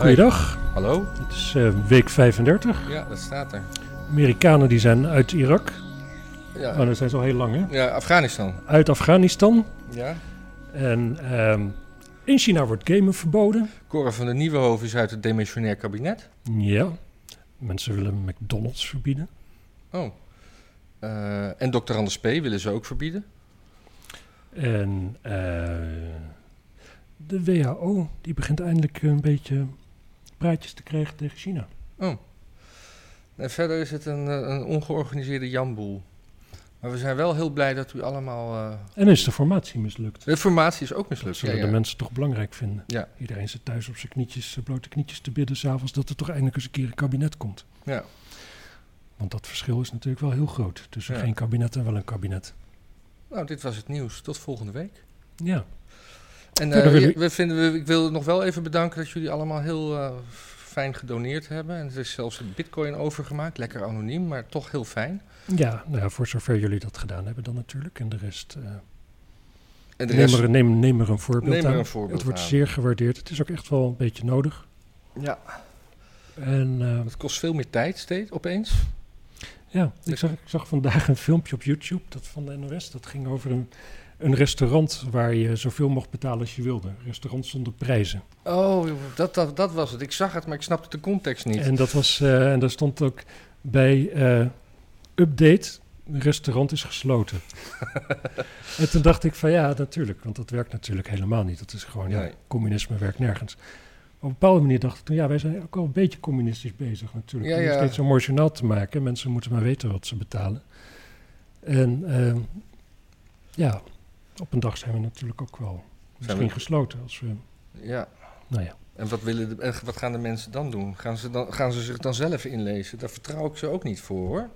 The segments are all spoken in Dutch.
Goeiedag, Hallo? het is eh, week 35. Ja, dat staat er. Amerikanen die zijn uit Irak, Ja, oh, dat zijn ze al heel lang hè, ja Afghanistan. uit Afghanistan. Ja. En ehm, in China wordt gamen verboden. Cora van der Nieuwenhoven is uit het demissionair kabinet. Ja, mensen willen McDonald's verbieden. Oh. Eh, en Dr. Anders P. willen ze ook verbieden. En eh, de WHO die begint eindelijk een beetje praatjes te krijgen tegen China. Oh. En verder is het een, eh, een ongeorganiseerde jamboel. Maar we zijn wel heel blij dat u allemaal... eh, En is de formatie mislukt. De formatie is ook Dat mislukt. zullen ja, de mensen toch belangrijk vinden. Ja. Iedereen zit thuis op zijn knietjes, eh, blote knietjes te bidden s'avonds dat er toch eindelijk eens een keer een kabinet komt. Ja. Want dat verschil is natuurlijk wel heel groot tussen geen kabinet en wel een kabinet. Nou, dit was het nieuws. Tot volgende week. Ja, En eh, we, vinden, we, ik wil nog wel even bedanken dat jullie allemaal heel eh, fijn gedoneerd hebben. En er is zelfs een bitcoin overgemaakt. Lekker anoniem, maar toch heel fijn. ja, nou ja voor zover jullie dat gedaan hebben dan natuurlijk. En de rest, eh, En de neem, rest, er, neem, neem er een voorbeeld neem er aan. een voorbeeld het wordt aan. zeer gewaardeerd. Het is ook echt wel een beetje nodig. Ja, En het kost veel meer tijd steeds, opeens. ja, ik zag, ik zag vandaag een filmpje op YouTube dat van de NOS. Dat ging over een, een restaurant waar je zoveel mocht betalen als je wilde. Restaurant zonder prijzen. Oh, dat, dat, dat was het. Ik zag het, maar ik snapte de context niet. En dat was, eh, en daar stond ook bij eh, update, restaurant is gesloten. en toen dacht ik van ja, natuurlijk, want dat werkt natuurlijk helemaal niet. Dat is gewoon, ja, communisme werkt nergens. Op een bepaalde manier dacht ik toen, ja, wij zijn ook al een beetje communistisch bezig natuurlijk. Ja, Om ja. steeds zo'n mooi journaal te maken. Mensen moeten maar weten wat ze betalen. En ehm, ja, op een dag zijn we natuurlijk ook wel misschien we- gesloten. Als we, Ja, nou ja. en wat, willen de, en wat gaan de mensen dan doen? Gaan ze, dan, gaan ze zich dan zelf inlezen? Daar vertrouw ik ze ook niet voor, hoor.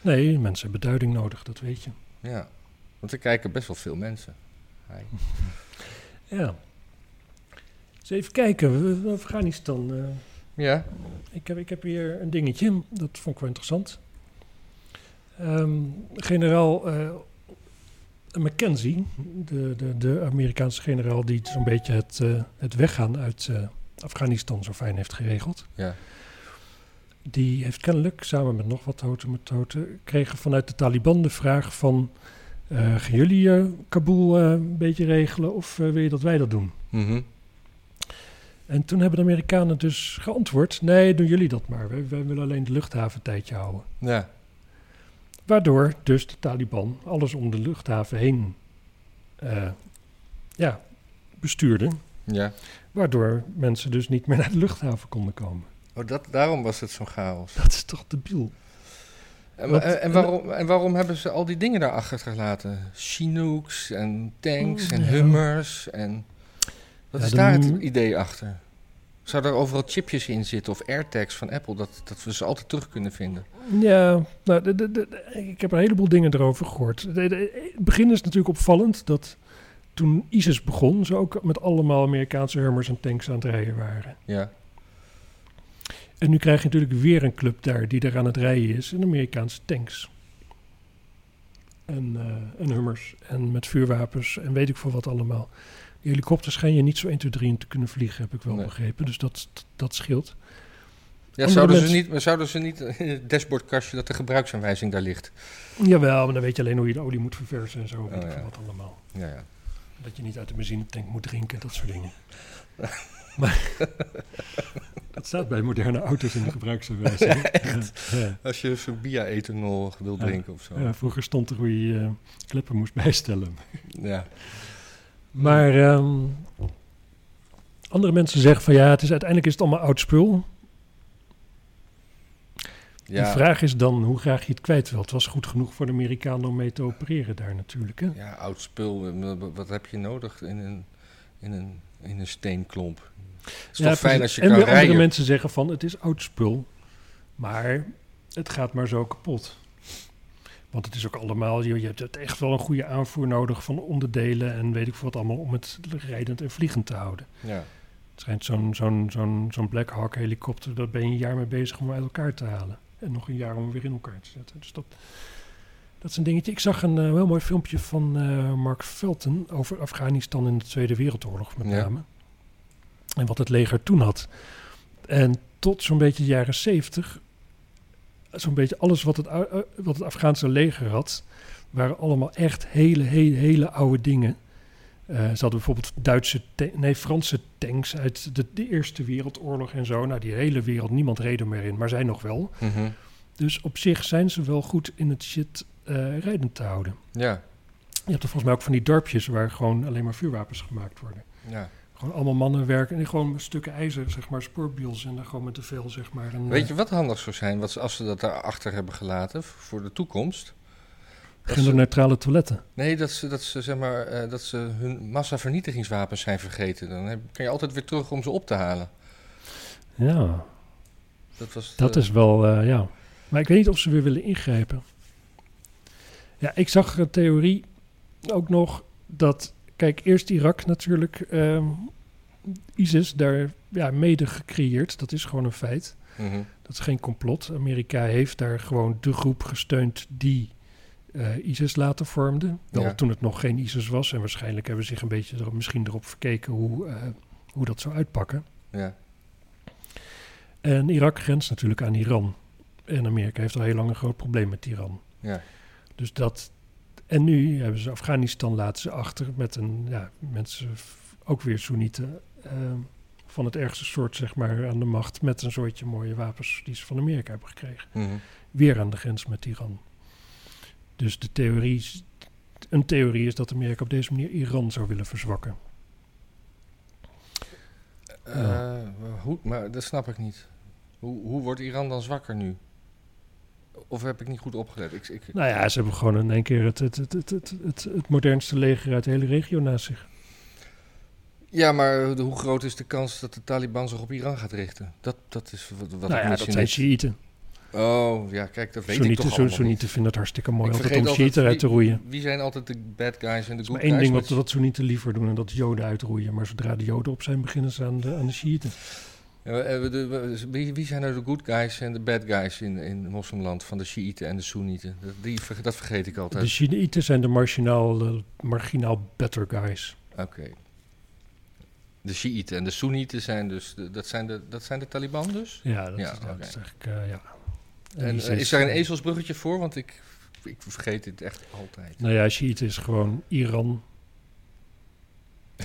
Nee, mensen hebben duiding nodig, dat weet je. Ja, want er kijken best wel veel mensen. Hi. Ja. Even kijken, Afghanistan. eh, Ja, ik, heb, ik heb hier een dingetje, dat vond ik wel interessant. Ehm, generaal eh, Mackenzie, de, de, de Amerikaanse generaal die zo'n beetje het, eh, het weggaan uit eh, Afghanistan zo fijn heeft geregeld. ja. Die heeft kennelijk, samen met nog wat houten methoden, kregen vanuit de Taliban de vraag van... eh, gaan jullie Kabul een beetje regelen of wil je dat wij dat doen? Mhm. En toen hebben de Amerikanen dus geantwoord: nee, doen jullie dat maar. Wij, wij willen alleen de luchthaven tijdje houden. Ja, Waardoor dus de Taliban alles om de luchthaven heen eh, ja, bestuurden. ja. Waardoor mensen dus niet meer naar de luchthaven konden komen. Oh, dat, daarom was het zo'n chaos. Dat is toch debiel? En, Wat- en, en waarom, en waarom hebben ze al die dingen daar achtergelaten? Chinooks en tanks en Ja. Hummers en... Wat Ja, is daar het idee achter? Zou er overal chipjes in zitten of AirTags van Apple, dat, dat we ze altijd terug kunnen vinden? Ja, nou, de, de, de- ik heb een heleboel dingen erover gehoord. Het begin is natuurlijk opvallend dat toen ISIS begon, ze ook met allemaal Amerikaanse Hummers en tanks aan het rijden waren. Ja, En nu krijg je natuurlijk weer een club daar die er aan het rijden is. En Amerikaanse tanks. En, eh, en hummers. En met vuurwapens en weet ik veel wat allemaal. Die helikopters schijn je niet zo 1, 2, 3 in te kunnen vliegen, heb ik wel Nee. begrepen. Dus dat, dat scheelt. ja Andere zouden, ze niet, zouden ze niet in het dashboardkastje dat de gebruiksaanwijzing daar ligt? Jawel, maar dan weet je alleen hoe je de olie moet verversen en zo. Weet Oh, ik veel ja. wat allemaal. Ja, ja. Dat je niet uit de benzinetank moet drinken, dat soort dingen. maar dat staat bij moderne auto's in de gebruiksaanwijzing. Als je zo'n bia-ethanol wil drinken of zo. Ja, vroeger stond er hoe je eh, kleppen moest bijstellen. Ja. Maar ehm, andere mensen zeggen van ja, het is, uiteindelijk is het allemaal oud spul. Ja. De vraag is dan hoe graag je het kwijt wilt. Het was goed genoeg voor de Amerikanen om mee te opereren daar natuurlijk. Hè? Ja, oud spul. eh, wat- heb je nodig in een, in een, in een steenklomp? Het is Ja, toch fijn als je en kan weer andere rijden? mensen zeggen van het is oud spul, maar het gaat maar zo kapot. Want het is ook allemaal, je, je hebt echt wel een goede aanvoer nodig van onderdelen en weet ik veel wat allemaal om het rijdend en vliegend te houden. Ja. Het schijnt zo'n zo'n zo'n zo'n Black Hawk helikopter, daar ben je een jaar mee bezig om uit elkaar te halen. En nog een jaar om weer in elkaar te zetten. Dus dat, dat is een dingetje. Ik zag een eh, heel mooi filmpje van eh, Mark Felton over Afghanistan in de Tweede Wereldoorlog met Ja. name. En wat het leger toen had. En tot zo'n beetje de jaren zeventig, zo'n beetje alles wat het, uh, wat het Afghaanse leger had, waren allemaal echt hele, hele, hele oude dingen. Eh, ze hadden bijvoorbeeld Duitse, nee, Franse tanks uit de, de Eerste Wereldoorlog en zo. Nou, die hele wereld, niemand reed er meer in, maar zij nog wel. Mhm. Dus op zich zijn ze wel goed in het shit eh rijdend te houden. Ja, Je hebt er volgens mij ook van die dorpjes waar gewoon alleen maar vuurwapens gemaakt worden. ja. Gewoon allemaal mannen werken en gewoon stukken ijzer, zeg maar, spoorbiels en dan gewoon met te veel, zeg maar. Weet je wat handig zou zijn wat als ze dat daarachter hebben gelaten voor de toekomst? Dat genderneutrale toiletten. nee, dat ze, dat, ze, zeg maar, eh, dat ze hun massavernietigingswapens zijn vergeten. Dan heb, kan je altijd weer terug om ze op te halen. Ja, Dat, was dat de- is wel, eh, ja. Maar ik weet niet of ze weer willen ingrijpen. Ja, ik zag een theorie ook nog dat, kijk, eerst Irak natuurlijk, ehm, ISIS daar ja, mede gecreëerd. Dat is gewoon een feit. Mhm. Dat is geen complot. Amerika heeft daar gewoon de groep gesteund die eh, ISIS later vormde. Wel Ja. toen het nog geen ISIS was. En waarschijnlijk hebben ze zich een beetje erop, misschien erop verkeken hoe, eh, hoe dat zou uitpakken. Ja, En Irak grenst natuurlijk aan Iran. En Amerika heeft al heel lang een groot probleem met Iran. ja, Dus dat. En nu hebben ze Afghanistan laten ze achter met een ja, mensen ook weer Soenieten ehm, van het ergste soort zeg maar aan de macht met een soortje mooie wapens die ze van Amerika hebben gekregen. Mhm. Weer aan de grens met Iran. Dus de theorie, is- een theorie is dat Amerika op deze manier Iran zou willen verzwakken. Eh, hoe, maar dat snap ik niet. Hoe, hoe wordt Iran dan zwakker nu? Of heb ik niet goed opgelet? Ik, ik, Nou ja, ze hebben gewoon in één keer het, het, het, het, het, het, het modernste leger uit de hele regio naast zich. Ja, maar de- hoe groot is de kans dat de Taliban zich op Iran gaat richten? Dat, dat is wat, wat nou ik ja, dat zijn Shiiten. Oh, ja, kijk, dat weet ik Soenieten, toch zo, allemaal Soenieten niet. vinden het hartstikke mooi Ik altijd om Shiiten uit te roeien. Wie zijn altijd de bad guys en de good maar guys? één ding wat, wat Soenieten liever doen en dat is Joden uitroeien. Maar zodra de Joden op zijn, beginnen ze aan de, aan de Shiiten. Wie, wie zijn er de good guys en de bad guys in, in moslimland van de Shiiten en de Soenieten? Dat, die, dat vergeet ik altijd. De Shiiten zijn de marginaal, marginaal better guys. Oké. De Shiiten en de Soenieten zijn dus, de- dat, zijn de, dat zijn de Taliban dus? Ja, dat, Ja, is, dat oké. is eigenlijk, eh, ja. En eh, is daar een ezelsbruggetje voor? Want ik, ik vergeet dit echt altijd. Nou ja, Shiiten is gewoon Iran.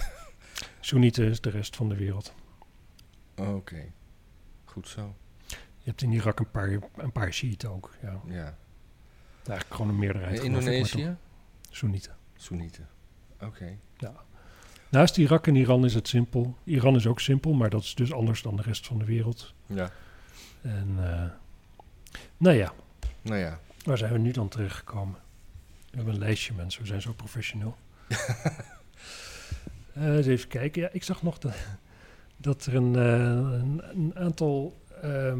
Soenieten is de rest van de wereld. Oké, goed zo. Je hebt in Irak een paar, een paar Shiiten ook. Ja, Ja. eigenlijk gewoon een meerderheid. Maar Indonesië? Soenieten. Soenieten. Oké. Naast Irak en Iran is het simpel. Iran is ook simpel, maar dat is dus anders dan de rest van de wereld. Ja. En eh, nou ja, Nou ja. waar zijn we nu dan terechtgekomen? We hebben een lijstje mensen, we zijn zo professioneel. Eens even kijken. Ja, ik zag nog dat, dat er een, eh, een, een aantal, eh,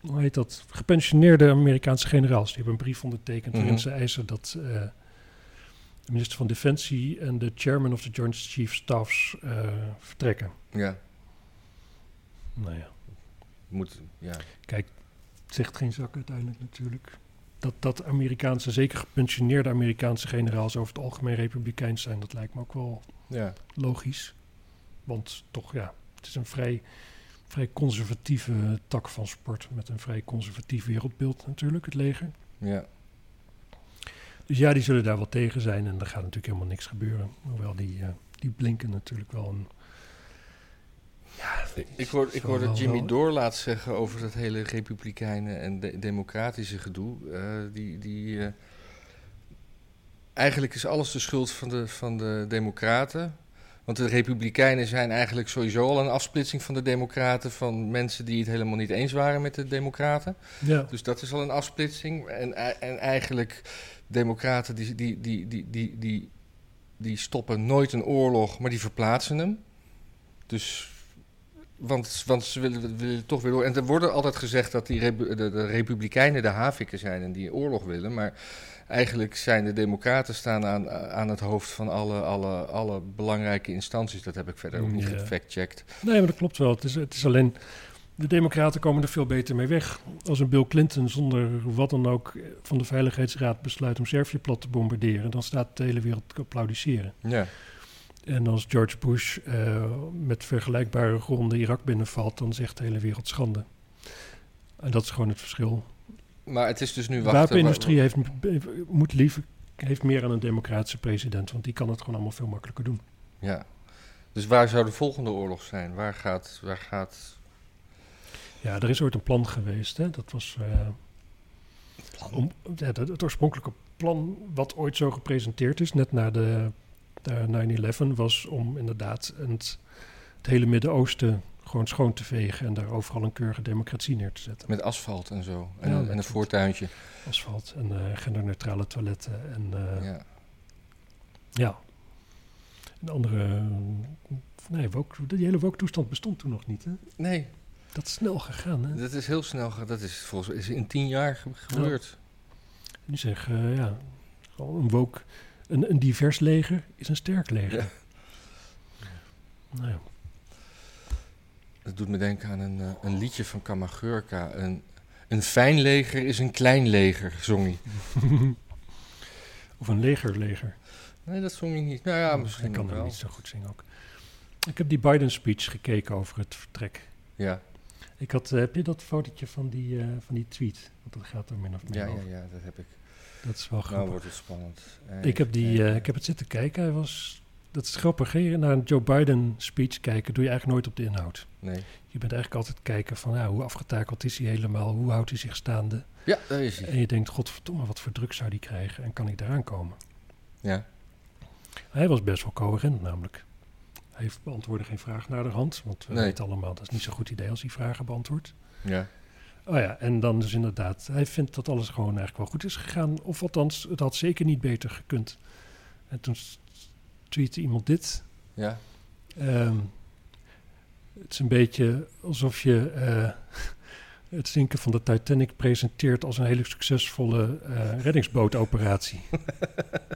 hoe heet dat, gepensioneerde Amerikaanse generaals. Die hebben een brief ondertekend waarin Mhm. ze eisen dat eh, de minister van Defensie en de chairman of the Joint Chief Staffs eh, vertrekken. Ja. Nou ja. Moet, ja. Het zegt geen zak uiteindelijk natuurlijk. Dat, dat Amerikaanse, zeker gepensioneerde Amerikaanse generaals over het algemeen republikeins zijn, dat lijkt me ook wel Ja. logisch. Want toch, ja, het is een vrij, vrij conservatieve tak van sport met een vrij conservatief wereldbeeld natuurlijk, het leger. Ja. Dus ja, die zullen daar wel tegen zijn en er gaat natuurlijk helemaal niks gebeuren. Hoewel die, eh, die blinken natuurlijk wel een... Ja, Ik, ik hoorde, ik hoorde Jimmy wel- Door laatst zeggen over dat hele republikeinen en de- democratische gedoe. eh, die, die, eh, eigenlijk is alles de schuld van de, van de democraten. Want de republikeinen zijn eigenlijk sowieso al een afsplitsing van de democraten... van mensen die het helemaal niet eens waren met de democraten. Ja, Dus dat is al een afsplitsing. En, en eigenlijk, democraten die, die, die, die, die, die, die stoppen nooit een oorlog, maar die verplaatsen hem. Dus, want, want ze willen, willen toch weer door. En er wordt altijd gezegd dat die de, de republikeinen de haviken zijn en die oorlog willen. Maar eigenlijk zijn de democraten staan aan, aan het hoofd van alle, alle, alle belangrijke instanties. Dat heb ik verder ook niet Ja. gefactcheckt. Nee, maar dat klopt wel. Het is, het is alleen. De Democraten komen er veel beter mee weg. Als een Bill Clinton zonder wat dan ook van de Veiligheidsraad besluit om Servië plat te bombarderen, dan staat de hele wereld te applaudisseren. Ja, En als George Bush eh, met vergelijkbare gronden Irak binnenvalt, dan zegt de hele wereld schande. En dat is gewoon het verschil. Maar het is dus nu De wachten. wapenindustrie heeft, moet liever, heeft meer aan een democratische president, want die kan het gewoon allemaal veel makkelijker doen. Ja. Dus waar zou de volgende oorlog zijn? Waar gaat... Waar gaat Ja, er is ooit een plan geweest. Hè? Dat was eh, om, ja, het, het oorspronkelijke plan, wat ooit zo gepresenteerd is, net na de, de 9-11, was om inderdaad het, het hele Midden-Oosten gewoon schoon te vegen en daar overal een keurige democratie neer te zetten. Met asfalt en zo. En, Ja, en een voortuintje. Asfalt en eh, genderneutrale toiletten en eh, ja. Ja. Een andere... Nee, woke, die hele woke-toestand bestond toen nog niet. Hè? Nee, Dat is snel gegaan. Hè? dat is heel snel. ge- Dat is volgens mij is in tien jaar ge- gebeurd. Nu zeggen, eh, ja, gewoon een woke... Een, een divers leger is een sterk leger. Ja. Nou ja. Dat doet me denken aan een, eh, een liedje van Kamagurka. Een, een fijn leger is een klein leger, zong hij. of een legerleger. Nee, dat zong hij niet. Nou ja, misschien Ik kan ook hem wel. niet zo goed zingen ook. Ik heb die Biden-speech gekeken over het vertrek. Ja, Ik had, eh, heb je dat fotootje van die, eh, van die tweet? Want dat gaat er min of meer ja, ja, over. ja, dat heb ik. Dat is wel Nou grappig. wordt het spannend. ik, heb die, ik heb het zitten kijken. Hij was, dat is grappig. hè? Naar een Joe Biden-speech kijken doe je eigenlijk nooit op de inhoud. Nee. Je bent eigenlijk altijd kijken van ja, hoe afgetakeld is hij helemaal? Hoe houdt hij zich staande? Ja, daar is hij. En je denkt, godverdomme, wat voor druk zou die krijgen? En kan ik daaraan komen? Ja, Hij was best wel coherent namelijk. Hij beantwoordde geen vraag naar de hand. Want we Nee. weten allemaal, dat is niet zo'n goed idee als hij vragen beantwoordt. ja. Oh ja, en dan dus inderdaad, hij vindt dat alles gewoon eigenlijk wel goed is gegaan. Of althans, het had zeker niet beter gekund. En toen tweette iemand dit. Ja, Ehm, het is een beetje alsof je eh, het zinken van de Titanic presenteert als een hele succesvolle eh, reddingsbootoperatie.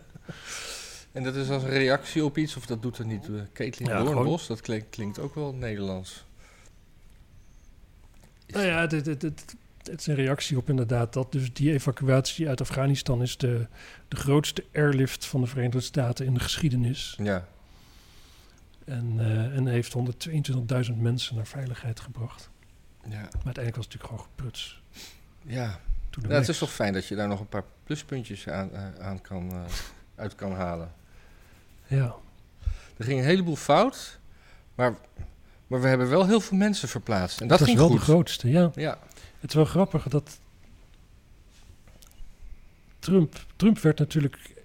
en dat is als een reactie op iets, of dat doet er niet. Uh, Caitlin Ja, Doornbos, dat klinkt, klinkt ook wel Nederlands. Is- Nou ja, het, het, het, het- is een reactie op inderdaad dat dus die evacuatie uit Afghanistan is de, de grootste airlift van de Verenigde Staten in de geschiedenis. Ja, En, eh, en heeft 122.000 mensen naar veiligheid gebracht. ja, Maar uiteindelijk was het natuurlijk gewoon gepruts. ja. Nou, het is toch fijn dat je daar nog een paar pluspuntjes aan, eh, aan kan, eh, uit kan halen. Ja, Er ging een heleboel fout, maar, maar we hebben wel heel veel mensen verplaatst. En dat, was ging wel goed. de grootste, ja. Ja, Het is wel grappig dat Trump, Trump werd natuurlijk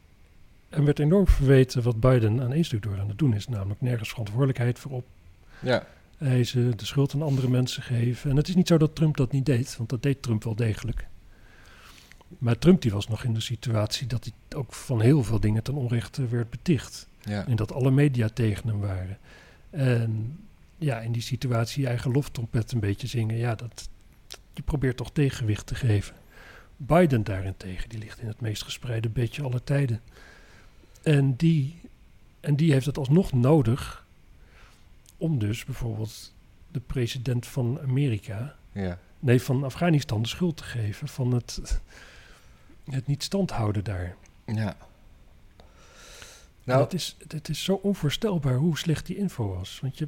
en werd enorm verweten wat Biden aan één stuk door aan het doen is, namelijk nergens verantwoordelijkheid voor op ja, eisen, de schuld aan andere mensen geven. En het is niet zo dat Trump dat niet deed, want dat deed Trump wel degelijk. Maar Trump die was nog in de situatie dat hij ook van heel veel dingen ten onrechte werd beticht. ja. En dat alle media tegen hem waren. En ja, in die situatie je eigen loftrompet een beetje zingen. Ja, dat, je probeert toch tegenwicht te geven. Biden daarentegen, die ligt in het meest gespreide bedje aller tijden. En die, en die heeft het alsnog nodig om dus bijvoorbeeld de president van Amerika, ja. nee, van Afghanistan de schuld te geven van het, het niet standhouden daar. ja. Nou, Nou, het, is, het is zo onvoorstelbaar hoe slecht die info was. Want je,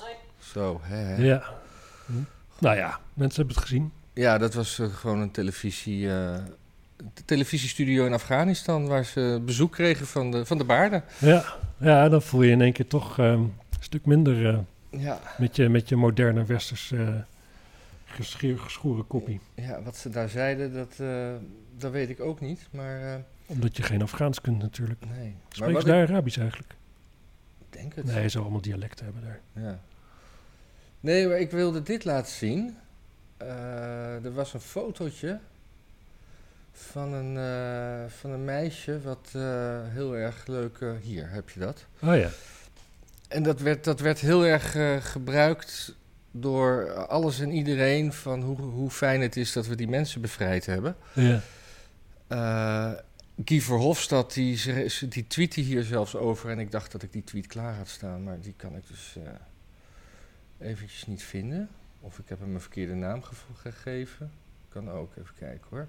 zo. Hè. Ja. Hm. Nou ja, mensen hebben het gezien. Ja, dat was eh, gewoon een televisie, de televisiestudio in Afghanistan... waar ze bezoek kregen van de, van de baarden. Ja, ja dan voel je in één keer toch ehm, een stuk minder eh, Ja. met, je, met je moderne westers eh gesche- geschoren koppie. ja, wat ze daar zeiden, dat, dat weet ik ook niet. Maar Omdat je geen Afghaans kunt natuurlijk. nee. Spreken wat ze daar Arabisch eigenlijk? ik denk het. Nee, ze allemaal dialecten hebben daar. Ja. Nee, maar ik wilde dit laten zien. Eh, er was een fotootje van een, eh, van een meisje wat eh, heel erg leuk... hier, heb je dat? Oh ja. En dat werd, dat werd heel erg gebruikt door alles en iedereen... van hoe, hoe fijn het is dat we die mensen bevrijd hebben. Ja. Guy Verhofstadt, die, die tweette hier zelfs over... en ik dacht dat ik die tweet klaar had staan... maar die kan ik dus eventjes niet vinden. Of ik heb hem een verkeerde naam ge- gegeven. Kan ook, even kijken hoor.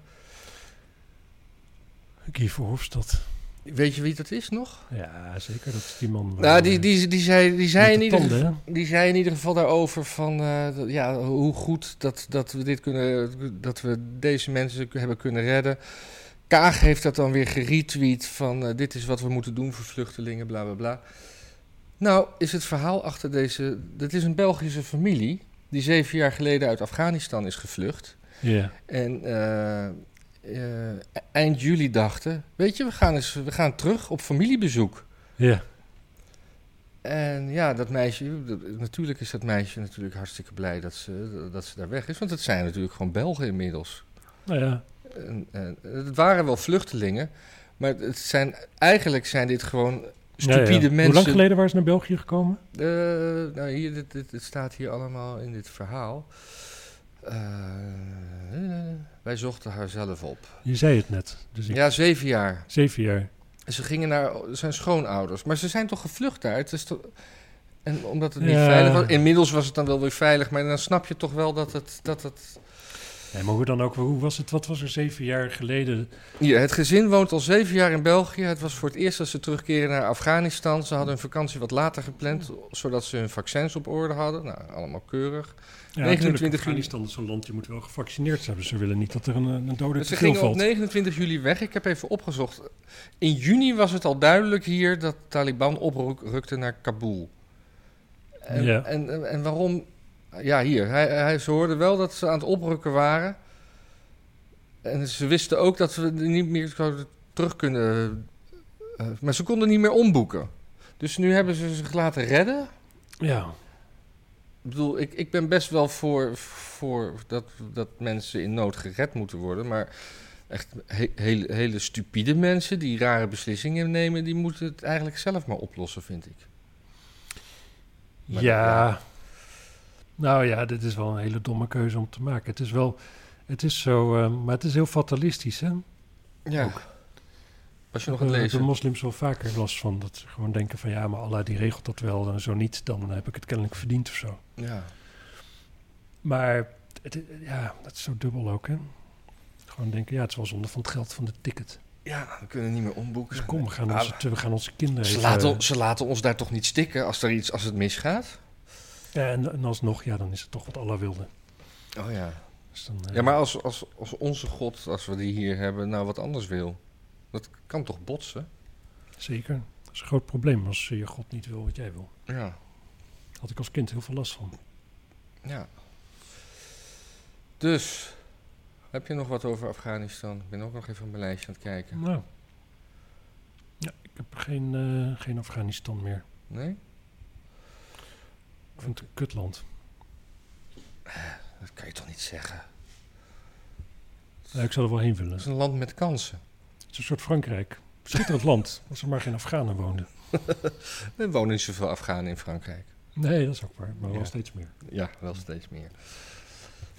Guy Verhofstadt. Weet je wie dat is nog? Ja, zeker. Dat is die man. Nou, die, die, die, zei, die, zei in ieder tanden, die zei in ieder geval daarover van eh, ja, hoe goed dat, dat we dit kunnen, dat we deze mensen hebben kunnen redden. Kaag heeft dat dan weer geretweet van eh, dit is wat we moeten doen voor vluchtelingen, bla bla bla. Nou, is het verhaal achter deze. Dat is een Belgische familie die zeven jaar geleden uit Afghanistan is gevlucht. Ja. En eh, eh, eind juli dachten: Weet je, we gaan, eens, we gaan terug op familiebezoek. Ja. En ja, dat meisje, dat- natuurlijk is dat meisje natuurlijk hartstikke blij dat ze, dat ze daar weg is. Want het zijn natuurlijk gewoon Belgen inmiddels. Nou ja. En, en, het waren wel vluchtelingen, maar het zijn, eigenlijk zijn dit gewoon stupide Ja, ja. mensen. Hoe lang geleden waren ze naar België gekomen? Eh, nou, hier, dit, dit, het staat hier allemaal in dit verhaal. Eh, wij zochten haar zelf op. Je zei het net. Dus ik, Ja, zeven jaar. Zeven jaar. Ze gingen naar zijn schoonouders. Maar ze zijn toch gevlucht daar? Het is toch... En omdat het niet Ja. veilig was. Inmiddels was het dan wel weer veilig. Maar dan snap je toch wel dat het. Dat het Nee, maar hoe dan ook, hoe was het? Wat was er zeven jaar geleden? Hier, het gezin woont al zeven jaar in België. Het was voor het eerst dat ze terugkeren naar Afghanistan. Ze hadden hun vakantie wat later gepland. Zodat ze hun vaccins op orde hadden. Nou, allemaal keurig. Ja, 29 natuurlijk, juli. Afghanistan is zo'n land, je moet wel gevaccineerd zijn. Dus ze willen niet dat er een, een dode Dus ze gingen op valt. 29 juli weg. Ik heb even opgezocht. In juni was het al duidelijk hier dat Taliban oprukte naar Kabul. En, Ja. en, en, en waarom? Ja, hier. Hij, hij, ze hoorden wel dat ze aan het oprukken waren. En ze wisten ook dat we niet meer terug kunnen. eh, maar ze konden niet meer omboeken. Dus nu hebben ze zich laten redden. Ja, Ik bedoel, ik, ik ben best wel voor, voor dat, dat mensen in nood gered moeten worden. Maar echt he- hele, hele stupide mensen die rare beslissingen nemen, die moeten het eigenlijk zelf maar oplossen, vind ik. Maar ja. dat- Nou ja, dit is wel een hele domme keuze om te maken. Het is wel, het is zo, eh, maar het is heel fatalistisch, hè? Ja. Ook. Was je nog aan het hebben lezen? moslims wel vaker last van. Dat ze gewoon denken van ja, maar Allah die regelt dat wel. En zo niet, dan heb ik het kennelijk verdiend of zo. Ja. Maar het, ja, dat is zo dubbel ook, hè? Gewoon denken, ja, het is wel zonde van het geld van de ticket. ja, we kunnen niet meer omboeken. Dus kom, we gaan, Ah, onze, we gaan onze kinderen ze, laten, ze laten ons daar toch niet stikken als, er iets, als het misgaat? Ja, en, en alsnog, ja, dan is het toch wat Allah wilde. Oh ja. Dus dan, eh, Ja, maar als, als, als onze God, als we die hier hebben, nou wat anders wil. Dat kan toch botsen? Zeker. Dat is een groot probleem als je God niet wil wat jij wil. Ja. Daar had ik als kind heel veel last van. Ja. Dus, heb je nog wat over Afghanistan? Ik ben ook nog even op mijn lijstje aan het kijken. Nou. Ja, ik heb geen, eh, geen Afghanistan meer. Nee? Ik vind het een kutland. Dat kan je toch niet zeggen? Ja, ik zou er wel heen willen. Het is een land met kansen. Het is een soort Frankrijk. Schitterend land, als er maar geen Afghanen woonden. Er wonen niet zoveel Afghanen in Frankrijk. Nee, dat is ook waar, maar wel steeds meer. Ja, wel steeds meer.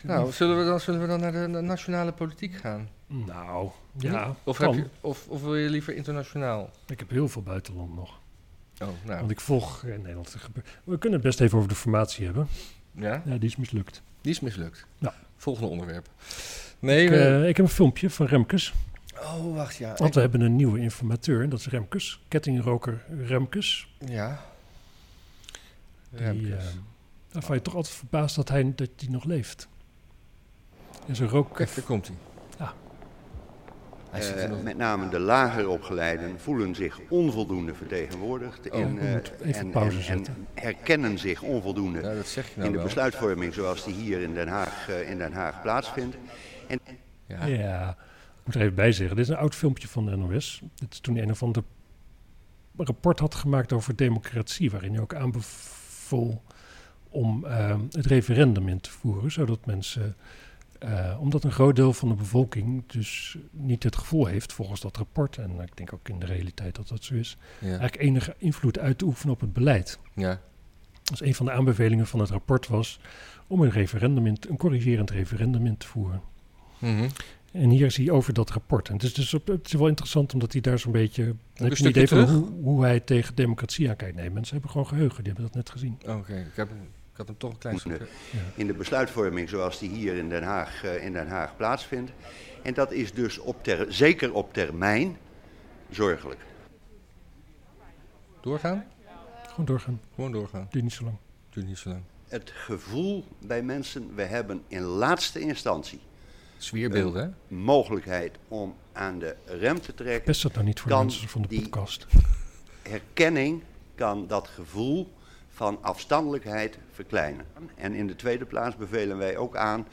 Nou, zullen we dan, zullen we dan naar de, nationale politiek gaan? nou ja, Of, heb je, of, of wil je liever internationaal? Ik heb heel veel buitenland nog. Oh, nou. Want ik volg in Nederland. er We kunnen het best even over de formatie hebben. Ja, Ja, die is mislukt. die is mislukt. Ja. Volgende onderwerp. Nee, Ik, we- eh, ik heb een filmpje van Remkes. oh, wacht, ja. Want ik- we hebben een nieuwe informateur. En dat is Remkes. Kettingroker Remkes. ja. Die, Remkes. eh, waarvan je toch altijd verbaasd dat hij dat die nog leeft. En zijn rook... Kijk, daar komt hij. Eh, met name de lager opgeleiden voelen zich onvoldoende vertegenwoordigd Oh. in, eh, even en, pauze en, en zetten. herkennen zich onvoldoende Ja, dat zeg je nou in de wel. besluitvorming zoals die hier in Den Haag, eh, in Den Haag plaatsvindt. En Ja. Ja, ik moet er even bij zeggen. Dit is een oud filmpje van de NOS. Dit is toen hij een of ander rapport had gemaakt over democratie. Waarin hij ook aanbevoel om het referendum in te voeren. Zodat mensen Eh, omdat een groot deel van de bevolking dus niet het gevoel heeft, volgens dat rapport, en ik denk ook in de realiteit dat dat zo is, Ja. eigenlijk enige invloed uit te oefenen op het beleid. ja. Dus een van de aanbevelingen van het rapport was om een referendum, in, een corrigerend referendum in te voeren. Mhm. En hier zie je over dat rapport. En het is dus op, het is wel interessant omdat hij daar zo'n beetje. Dan heb je een idee van hoe, hoe hij tegen democratie aankijkt. Nee, mensen hebben gewoon geheugen, die hebben dat net gezien. Oké, ik, heb ik had hem toch een klein stukje. in de besluitvorming zoals die hier in Den Haag, eh, in Den Haag plaatsvindt. En dat is dus op ter, zeker op termijn zorgelijk. Doorgaan? Gewoon doorgaan, Gewoon doorgaan. duurt niet zo lang. Duurt niet zo lang. Het gevoel bij mensen, we hebben in laatste instantie Sfeerbeelden, hè? mogelijkheid om aan de rem te trekken. Pest dat nou niet voor de mensen van de podcast. Herkenning kan dat gevoel van afstandelijkheid verkleinen. En in de tweede plaats bevelen wij ook aan,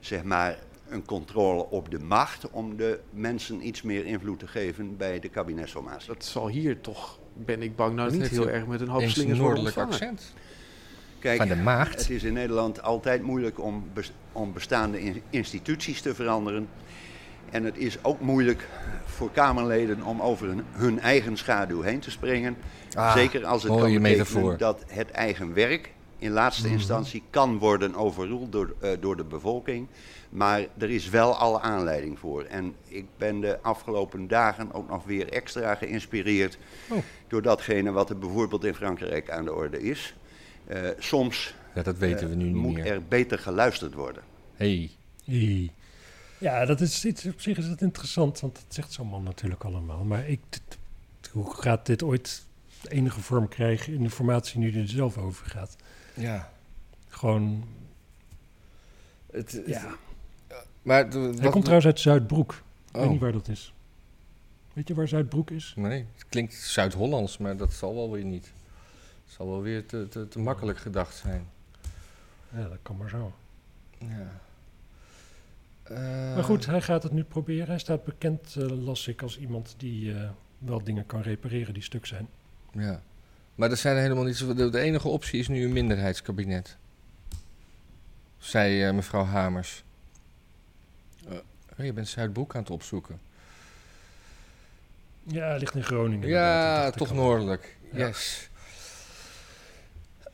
zeg maar, een controle op de macht om de mensen iets meer invloed te geven bij de kabinetsformatie. Dat zal hier toch, ben ik bang, nou Dat niet heel erg met een hoop slingers worden noordelijk accent. Kijk, Van de maagd. het is in Nederland altijd moeilijk om, bes- om bestaande in- instituties te veranderen. En het is ook moeilijk voor Kamerleden om over hun, hun eigen schaduw heen te springen. Ah, Zeker als het kan betekenen dat het eigen werk in laatste instantie kan worden overroeld door, eh, door de bevolking. Maar er is wel alle aanleiding voor. En ik ben de afgelopen dagen ook nog weer extra geïnspireerd Oh. door datgene wat er bijvoorbeeld in Frankrijk aan de orde is. Eh, soms Ja, dat weten eh, we nu niet moet meer. er beter geluisterd worden. Hey. Hey. Ja, dat is iets, op zich is dat interessant, want dat zegt zo'n man natuurlijk allemaal. Maar ik, hoe gaat dit ooit enige vorm krijgen in de formatie nu die er zelf over gaat? Ja. Gewoon, Het, het- ja. Maar de- Hij wat- komt trouwens uit Zuidbroek. Ik weet Oh. niet waar dat is. Weet je waar Zuidbroek is? Nee, het klinkt Zuid-Hollands, maar dat zal wel weer niet. Het zal wel weer te, te, te makkelijk gedacht zijn. Ja, dat kan maar zo. Ja. Eh, Maar goed, hij gaat het nu proberen. Hij staat bekend, eh, las ik, als iemand die eh, wel dingen kan repareren die stuk zijn. Ja. Maar er zijn er helemaal niet. De, enige optie is nu een minderheidskabinet. Zei mevrouw Hamers. Oh, je bent Zuidbroek aan het opzoeken. Ja, hij ligt in Groningen. dat Ja, toch noordelijk. Ja. Yes.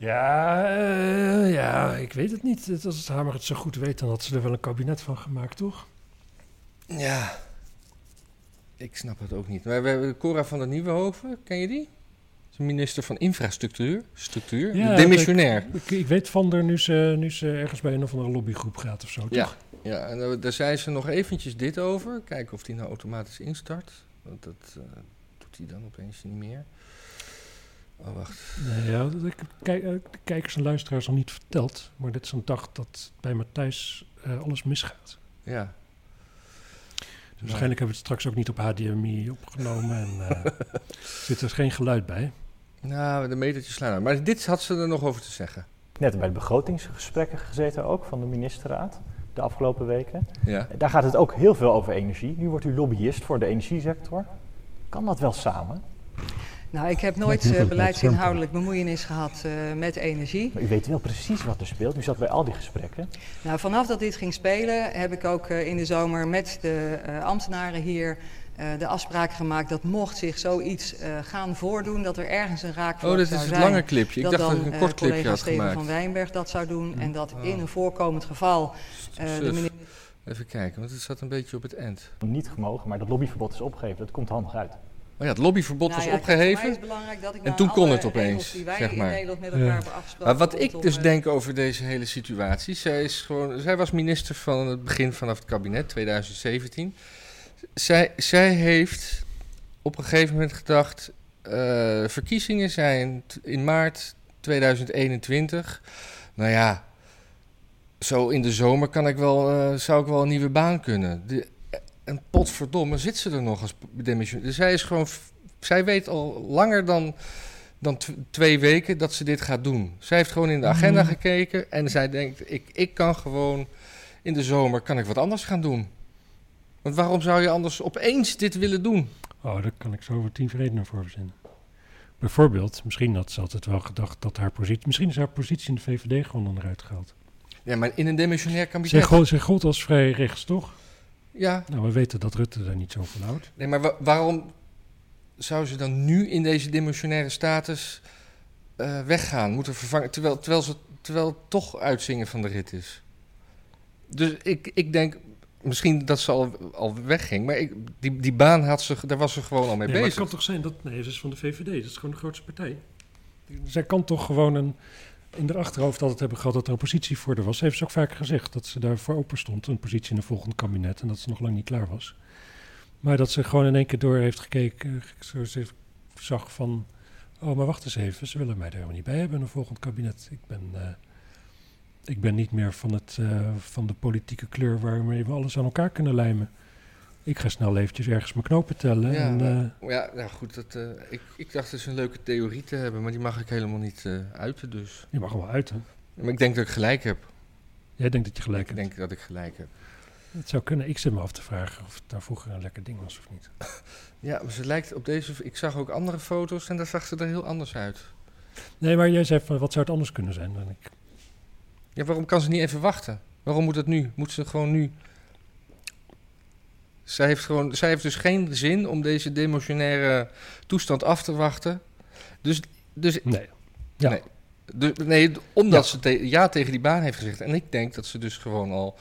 Ja, eh, ja, ik weet het niet. Als het Hamer het zo goed weet, dan had ze er wel een kabinet van gemaakt, toch? Ja. Ik snap het ook niet. Maar we hebben Cora van der Nieuwenhoven, ken je die? Is minister van infrastructuur. Structuur. Ja, Demissionair. Ik, ik weet van haar nu ze, nu ze ergens bij een of andere lobbygroep gaat of zo, Ja, toch? ja en daar- daar zei ze nog eventjes dit over. Kijken of die nou automatisch instart. Want dat eh, doet hij dan opeens niet meer. Oh, wacht. Nee, ja, dat ik heb kijk, eh, de kijkers en luisteraars nog niet verteld. Maar dit is een dag dat bij Matthijs eh, alles misgaat. Ja. Dus waarschijnlijk hebben we het straks ook niet op HDMI opgenomen. En eh, er zit er geen geluid bij. Nou, de metertjes slaan uit. Maar dit had ze er nog over te zeggen. Net bij de begrotingsgesprekken gezeten ook van de ministerraad de afgelopen weken. Ja. Daar gaat het ook heel veel over energie. Nu wordt u lobbyist voor de energiesector. Kan dat wel samen? Nou, ik heb nooit eh, beleidsinhoudelijk bemoeienis gehad eh, met energie. Maar u weet wel precies wat er speelt. U zat bij al die gesprekken. Nou, vanaf dat dit ging spelen heb ik ook eh, in de zomer met de eh, ambtenaren hier eh, de afspraak gemaakt dat mocht zich zoiets eh, gaan voordoen, dat er ergens een raakvlak Oh, dit zou is het zijn. lange clipje. Ik dat dacht dan dat ik een kort clipje collega had Steven gemaakt. van Wijnberg dat zou doen en dat Oh. in een voorkomend geval eh, de minister Even kijken, want het zat een beetje op het eind. Niet gemogen, maar dat lobbyverbod is opgegeven. Dat komt handig uit. Ja, het lobbyverbod Nou was ja, opgeheven. is belangrijk dat ik En toen kon het opeens, regels die wij zeg maar. in Nederland met Ja. elkaar hebben afgesproken. Maar wat ik dus eh, denk over deze hele situatie, zij, is gewoon, zij was minister van het begin vanaf het kabinet, 2017. Zij, zij heeft op een gegeven moment gedacht, eh, verkiezingen zijn in maart 2021. Nou ja, zo in de zomer kan ik wel, eh, zou ik wel een nieuwe baan kunnen. De, en potverdomme zit ze er nog als demissionair. Dus zij is gewoon, zij weet al langer dan dan tw- twee weken dat ze dit gaat doen. Zij heeft gewoon in de agenda Mhm. gekeken en zij denkt, ik, ik kan gewoon in de zomer kan ik wat anders gaan doen. Want waarom zou je anders opeens dit willen doen? Oh, daar kan ik zo over tien redenen voor verzinnen. Bijvoorbeeld, misschien had ze altijd wel gedacht dat haar positie... Misschien is haar positie in de VVD gewoon onderuit gehaald. Ja, maar in een demissionair Zij, kabinet... gold, zij gold als vrij rechts, toch? Ja, Nou, we weten dat Rutte daar niet zo van houdt. nee, maar wa- waarom zou ze dan nu in deze demissionaire status eh, weggaan? Moeten vervangen, terwijl, terwijl, ze, terwijl het toch uitzingen van de rit is. Dus ik, ik denk misschien dat ze al, al wegging. Maar ik, die, die baan had ze, daar was ze gewoon al mee Nee, maar het bezig. kan toch zijn dat... Nee, ze is van de VVD. Dat is gewoon de grootste partij. Zij kan toch gewoon een, in haar achterhoofd altijd hebben gehad dat er oppositie voor haar was. Heeft ze ook vaker gezegd dat ze daarvoor open stond. Een positie in het volgende kabinet. En dat ze nog lang niet klaar was. Maar dat ze gewoon in één keer door heeft gekeken. Zo ze zag van... Oh, maar wacht eens even. Ze willen mij er helemaal niet bij hebben in een volgend kabinet. Ik ben... eh, ik ben niet meer van, het, eh, van de politieke kleur waarmee we alles aan elkaar kunnen lijmen. Ik ga snel eventjes ergens mijn knopen tellen. Ja, en, eh, Ja, nou goed, dat, eh, ik, ik dacht dus een leuke theorie te hebben, maar die mag ik helemaal niet eh, uiten dus. je mag hem wel uiten. Maar ik denk dat ik gelijk heb. Jij denkt dat je gelijk Ik hebt. denk dat ik gelijk heb. Het zou kunnen. Ik zit me af te vragen of het daar vroeger een lekker ding was of niet. Ja, maar ze lijkt op deze... Ik zag ook andere foto's en daar zag ze er heel anders uit. Nee, maar jij zei van wat zou het anders kunnen zijn? En ik, Ja, waarom kan ze niet even wachten? Waarom moet het nu? Moet ze gewoon nu... Zij heeft, gewoon, zij heeft dus geen zin om deze demotionaire toestand af te wachten. Dus, dus nee. Ja. Nee. Dus, nee, omdat Ja. ze te- ja tegen die baan heeft gezegd. En ik denk dat ze dus gewoon al,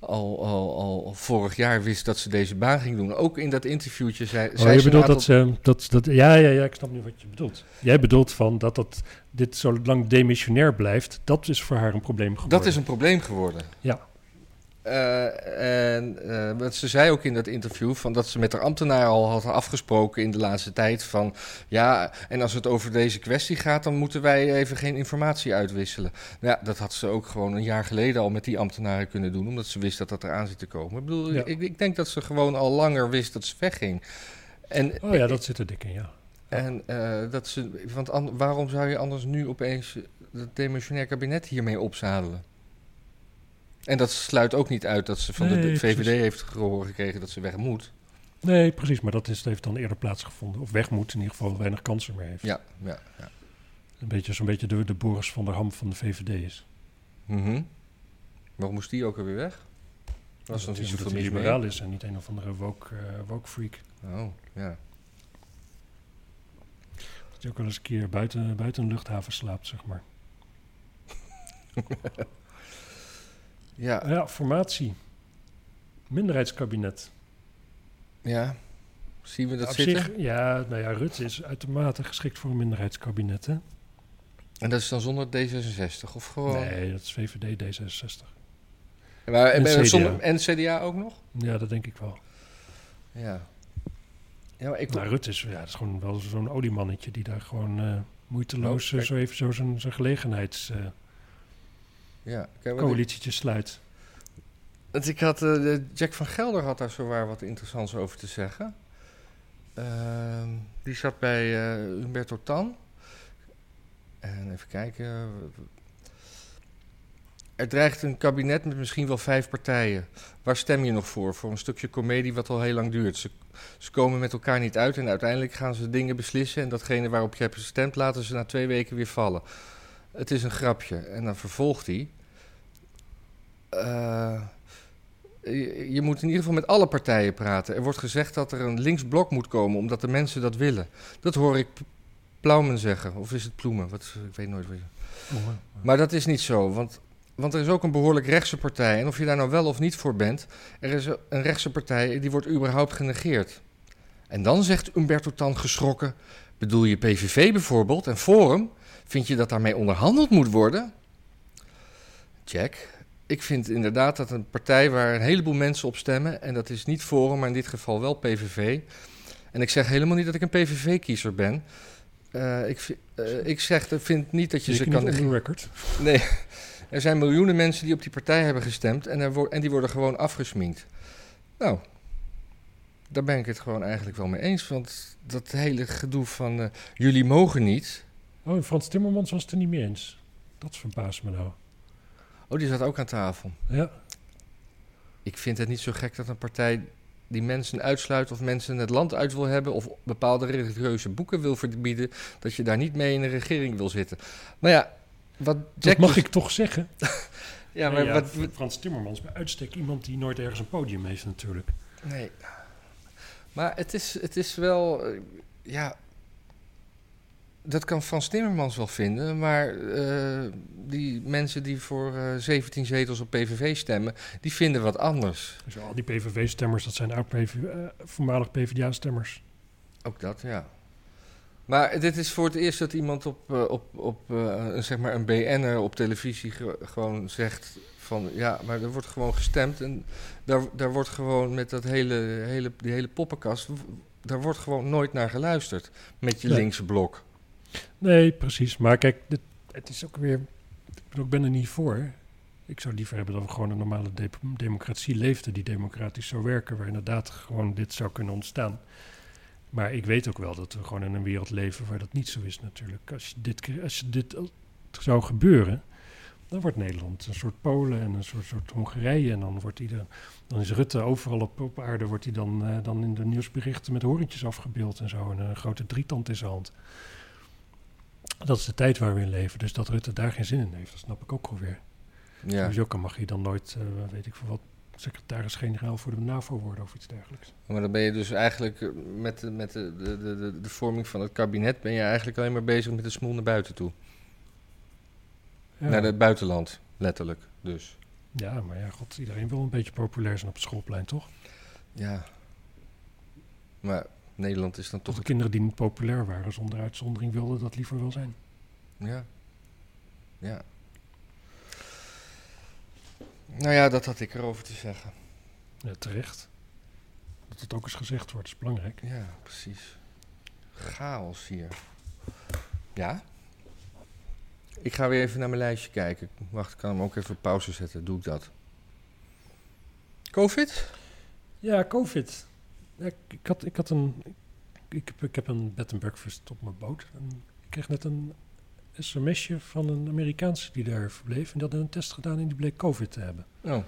al, al, al vorig jaar wist dat ze deze baan ging doen. Ook in dat interviewtje zei, Oh, zei je ze bedoelt dat ze... Dat, dat, ja, ja, ja, ik snap nu wat je bedoelt. Jij bedoelt van dat, dat dit zo lang demissionair blijft. Dat is voor haar een probleem geworden. Dat is een probleem geworden. Ja. Eh, en eh, wat ze zei ook in dat interview, van dat ze met haar ambtenaar al had afgesproken in de laatste tijd van ja, en als het over deze kwestie gaat, dan moeten wij even geen informatie uitwisselen. Nou Ja, dat had ze ook gewoon een jaar geleden al met die ambtenaren kunnen doen, omdat ze wist dat dat eraan zit te komen. Ik bedoel, Ja. ik, ik denk dat ze gewoon al langer wist dat ze wegging. En, Oh ja, dat zit er dik in, ja. en eh, dat ze, want an- waarom zou je anders nu opeens het demissionair kabinet hiermee opzadelen? En dat sluit ook niet uit dat ze van de VVD precies. heeft gehoord gekregen dat ze weg moet. Nee, precies. Maar dat is, heeft dan eerder plaatsgevonden. Of weg moet, in ieder geval weinig kansen meer heeft. Ja, ja, ja. Een beetje zo'n beetje de, de Boris van der Ham van de VVD is. Mhm. Waarom moest die ook alweer weg? Was dat mee? liberaal is en niet een of andere woke, eh, woke freak. Oh, ja. Dat hij ook wel eens een keer buiten, buiten een luchthaven slaapt, zeg maar. Ja, Ja, formatie. Minderheidskabinet. ja. Zien we dat Op zitten? zich, ja, nou ja, Rutte is uitermate geschikt voor een minderheidskabinet, hè? En dat is dan zonder D66 of gewoon... Nee, dat is VVD, D66. Maar, en, En CDA. zonder, en CDA ook nog? Ja, dat denk ik wel. Ja. Ja, maar ik... Nou, Rutte is, ja, dat is gewoon wel zo'n oliemannetje die daar gewoon eh, moeiteloos Oh, eh, zo even zo zijn, zijn gelegenheidscoalitietje ja, ik- sluit. Want ik had, eh, Jack van Gelder had daar zowaar wat interessants over te zeggen. Ehm, die zat bij eh Humberto Tan. En even kijken. Er dreigt een kabinet met misschien wel vijf partijen. Waar stem je nog voor? Voor een stukje comedie wat al heel lang duurt. Ze, ze komen met elkaar niet uit en uiteindelijk gaan ze dingen beslissen. En datgene waarop je hebt gestemd laten ze na twee weken weer vallen. Het is een grapje. En dan vervolgt hij. Eh, je, je moet in ieder geval met alle partijen praten. Er wordt gezegd dat er een linksblok moet komen, omdat de mensen dat willen. Dat hoor ik Plaumen zeggen. Of is het Ploemen? Wat, ik weet nooit wat je... Maar dat is niet zo, want, want er is ook een behoorlijk rechtse partij. En of je daar nou wel of niet voor bent, er is een rechtse partij die wordt überhaupt genegeerd. En dan zegt Umberto Tan geschrokken, bedoel je PVV bijvoorbeeld en Forum? Vind je dat daarmee onderhandeld moet worden? Jack, ik vind inderdaad dat een partij waar een heleboel mensen op stemmen, en dat is niet Forum, maar in dit geval wel PVV. En ik zeg helemaal niet dat ik een PVV-kiezer ben. Eh, ik, eh, ik zeg, ik vind niet dat je ze kan niet record. Nee, er zijn miljoenen mensen die op die partij hebben gestemd en, er en die worden gewoon afgesminkt. Nou, daar ben ik het gewoon eigenlijk wel mee eens. Want dat hele gedoe van eh, jullie mogen niet. Oh, en Frans Timmermans was het er niet mee eens. Dat verbaast me nou. Oh, die zat ook aan tafel. Ja, Ik vind het niet zo gek dat een partij die mensen uitsluit of mensen het land uit wil hebben of bepaalde religieuze boeken wil verbieden, dat je daar niet mee in een regering wil zitten. Maar ja, wat Jack dat mag dus- ik toch zeggen. Ja, Nee, maar ja, wat... wat- Frans Timmermans bij uitstek iemand die nooit ergens een podium heeft natuurlijk. Nee. Maar het is, het is wel... eh, ja... Dat kan Frans Timmermans wel vinden, maar eh, die mensen die voor eh, 17 zetels op PVV stemmen, die vinden wat anders. Dus al die PVV-stemmers, dat zijn oud PV, eh, voormalig PvdA-stemmers. Ook dat, ja. Maar dit is voor het eerst dat iemand op, eh, op, op eh, een, zeg maar een BN'er op televisie ge- gewoon zegt van... Ja, maar er wordt gewoon gestemd en daar, daar wordt gewoon met dat hele, hele, die hele poppenkast... daar wordt gewoon nooit naar geluisterd met je Nee. linkse blok. Nee, precies. Maar kijk, het is ook weer... Ik, bedoel, ik ben er niet voor. Ik zou liever hebben dat we gewoon een normale de- democratie leefden... die democratisch zou werken, waar inderdaad gewoon dit zou kunnen ontstaan. Maar ik weet ook wel dat we gewoon in een wereld leven waar dat niet zo is natuurlijk. Als, je dit, als je dit zou gebeuren, dan wordt Nederland een soort Polen en een soort, soort Hongarije. En dan, wordt ieder, dan is Rutte overal op, op aarde, wordt hij dan, eh, dan in de nieuwsberichten met horentjes afgebeeld en zo. En een grote drietand in zijn hand. Dat is de tijd waar we in leven. Dus dat Rutte daar geen zin in heeft, dat snap ik ook alweer. Ja. Sowieso kan, mag je dan nooit, eh, weet ik veel wat, secretaris-generaal voor de NAVO worden of iets dergelijks. Maar dan ben je dus eigenlijk eh, met, de, met de, de, de, de vorming van het kabinet... ben je eigenlijk alleen maar bezig met de smoel naar buiten toe. Ja. Naar het buitenland, letterlijk dus. ja, maar ja, god, iedereen wil een beetje populair zijn op het schoolplein, toch? Ja. Maar Nederland is dan Toch de kinderen die niet populair waren zonder uitzondering wilden dat liever wel zijn. Ja. Ja. Nou ja, dat had ik erover te zeggen. Ja, terecht. Dat het ook eens gezegd wordt, is belangrijk. Ja, precies. Chaos hier. Ja? Ik ga weer even naar mijn lijstje kijken. Wacht, ik kan hem ook even op pauze zetten. Doe ik dat. Covid? Ja, COVID. Ja, ik, had, ik had een. Ik heb, ik heb een bed and breakfast op mijn boot. En ik kreeg net een sms'je van een Amerikaanse die daar verbleef. En die had een test gedaan en die bleek COVID te hebben. Oh, Hij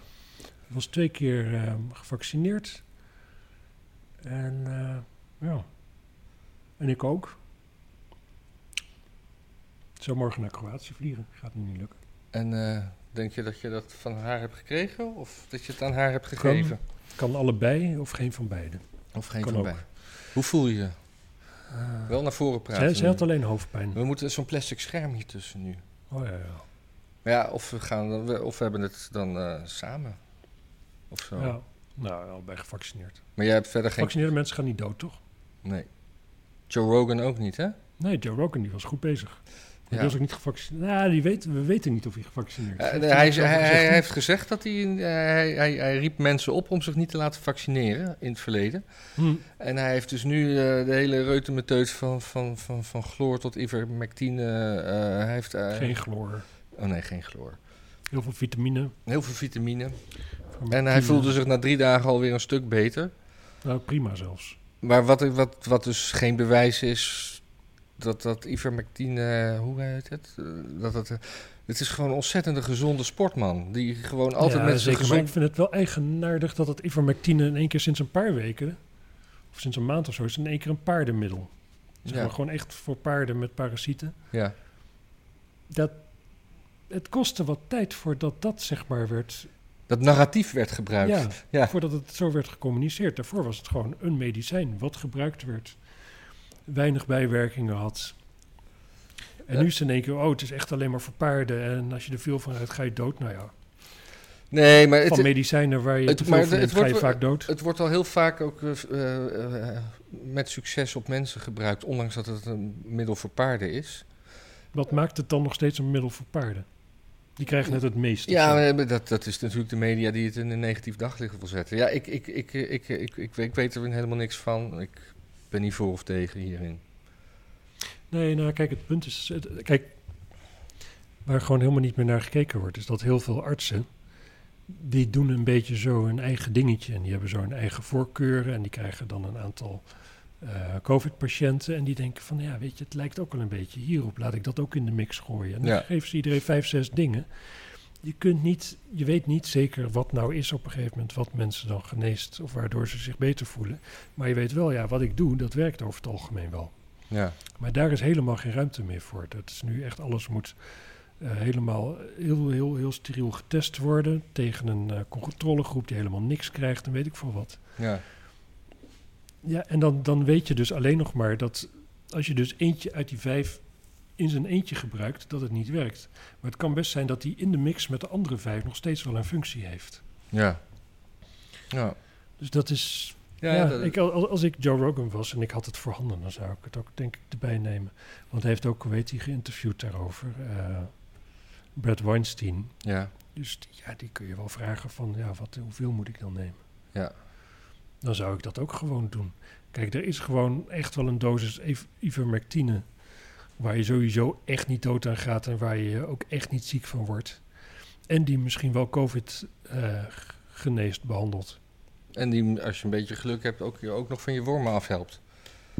was twee keer ehm, gevaccineerd. En eh, ja. En ik ook. Ik zou morgen naar Kroatië vliegen. Gaat nu niet lukken. en eh, denk je dat je dat van haar hebt gekregen? Of dat je het aan haar hebt gegeven? Kan allebei of geen van beide. Of geen Kan van ook. beiden? Hoe voel je je? Eh, Wel naar voren praten. zij, zij nu. had alleen hoofdpijn. We moeten zo'n plastic scherm hier tussen nu. Oh ja, ja. Maar ja, of we, gaan, of we hebben het dan eh, samen. Of zo. ja. Nou, al bij gevaccineerd. Maar jij hebt verder geen... Gevaccineerde mensen gaan niet dood, toch? Nee. Joe Rogan ook niet, hè? Nee, Joe Rogan die was goed bezig. Die Ja. was ook niet gevaccineerd. Nou, die weet, we weten niet of hij gevaccineerd is. Eh, hij, heeft hij, hij, gezegd. heeft gezegd dat hij, eh, hij, hij, hij riep mensen op om zich niet te laten vaccineren in het verleden. Hm. En hij heeft dus nu eh, de hele reutemeteut van, van, van, van chloor tot ivermectine. hij heeft, Geen chloor. Oh nee, geen chloor. Heel veel vitamine. Heel veel vitamine. En hij voelde zich na drie dagen alweer een stuk beter. Nou, prima zelfs. Maar wat, wat, wat dus geen bewijs is dat dat ivermectine, hoe heet het? Eh, Dat het, eh, het is gewoon een ontzettende gezonde sportman. Die gewoon altijd ja, met zijn gezond... ik vind het wel eigenaardig dat het ivermectine in één keer sinds een paar weken... of sinds een maand of zo, is in één keer een paardenmiddel. Zeg Ja. maar gewoon echt voor paarden met parasieten. Ja. Dat, het kostte wat tijd voordat dat zeg maar werd... Dat narratief werd gebruikt. Ja, Ja. voordat het zo werd gecommuniceerd. Daarvoor was het gewoon een medicijn wat gebruikt werd weinig bijwerkingen had. En nu is het in één keer, oh, het is echt alleen maar voor paarden. En als je er veel van hebt ga je dood. Nou ja. Nee, maar van medicijnen waar je het, te vaak dood. Het wordt al heel vaak ook eh, eh, met succes op mensen gebruikt, ondanks dat het een middel voor paarden is. Wat maakt het dan nog steeds een middel voor paarden? Die krijgen net het meeste. Ja, eh, dat, dat is natuurlijk de media die het in een negatief daglicht wil zetten. Ja, ik, ik, ik, ik, ik, ik, ik weet er helemaal niks van. Ik ben niet voor of tegen hierin. Nee, nou kijk, het punt is... het- kijk, waar gewoon helemaal niet meer naar gekeken wordt... is dat heel veel artsen... die doen een beetje zo hun eigen dingetje. En die hebben zo hun eigen voorkeuren... en die krijgen dan een aantal eh, covid-patiënten... en die denken van, ja, weet je, het lijkt ook wel een beetje hierop. Laat ik dat ook in de mix gooien. En dan Ja. geven ze iedereen vijf, zes dingen. Je, kunt niet, je weet niet zeker wat nou is op een gegeven moment... wat mensen dan geneest of waardoor ze zich beter voelen. Maar je weet wel, ja, wat ik doe, dat werkt over het algemeen wel. Ja, Maar daar is helemaal geen ruimte meer voor. Dat is nu echt alles moet eh, helemaal heel, heel, heel steriel getest worden tegen een eh, controlegroep die helemaal niks krijgt en weet ik veel wat. Ja. Ja, en dan, dan weet je dus alleen nog maar dat als je dus eentje uit die vijf in zijn eentje gebruikt, dat het niet werkt. Maar het kan best zijn dat die in de mix met de andere vijf nog steeds wel een functie heeft. Ja. Ja. Dus dat is. Ja, Ja, dat- ik, als, als ik Joe Rogan was en ik had het voorhanden, dan zou ik het ook denk ik erbij nemen. Want hij heeft ook, heet hij, geïnterviewd daarover. eh Brad Weinstein. ja. Dus die, ja, die kun je wel vragen van, ja, wat, hoeveel moet ik dan nemen? Ja. Dan zou ik dat ook gewoon doen. Kijk, er is gewoon echt wel een dosis iv- ivermectine... waar je sowieso echt niet dood aan gaat... en waar je ook echt niet ziek van wordt. En die misschien wel COVID eh, geneest, behandelt. En die, als je een beetje geluk hebt, ook, je ook nog van je wormen afhelpt.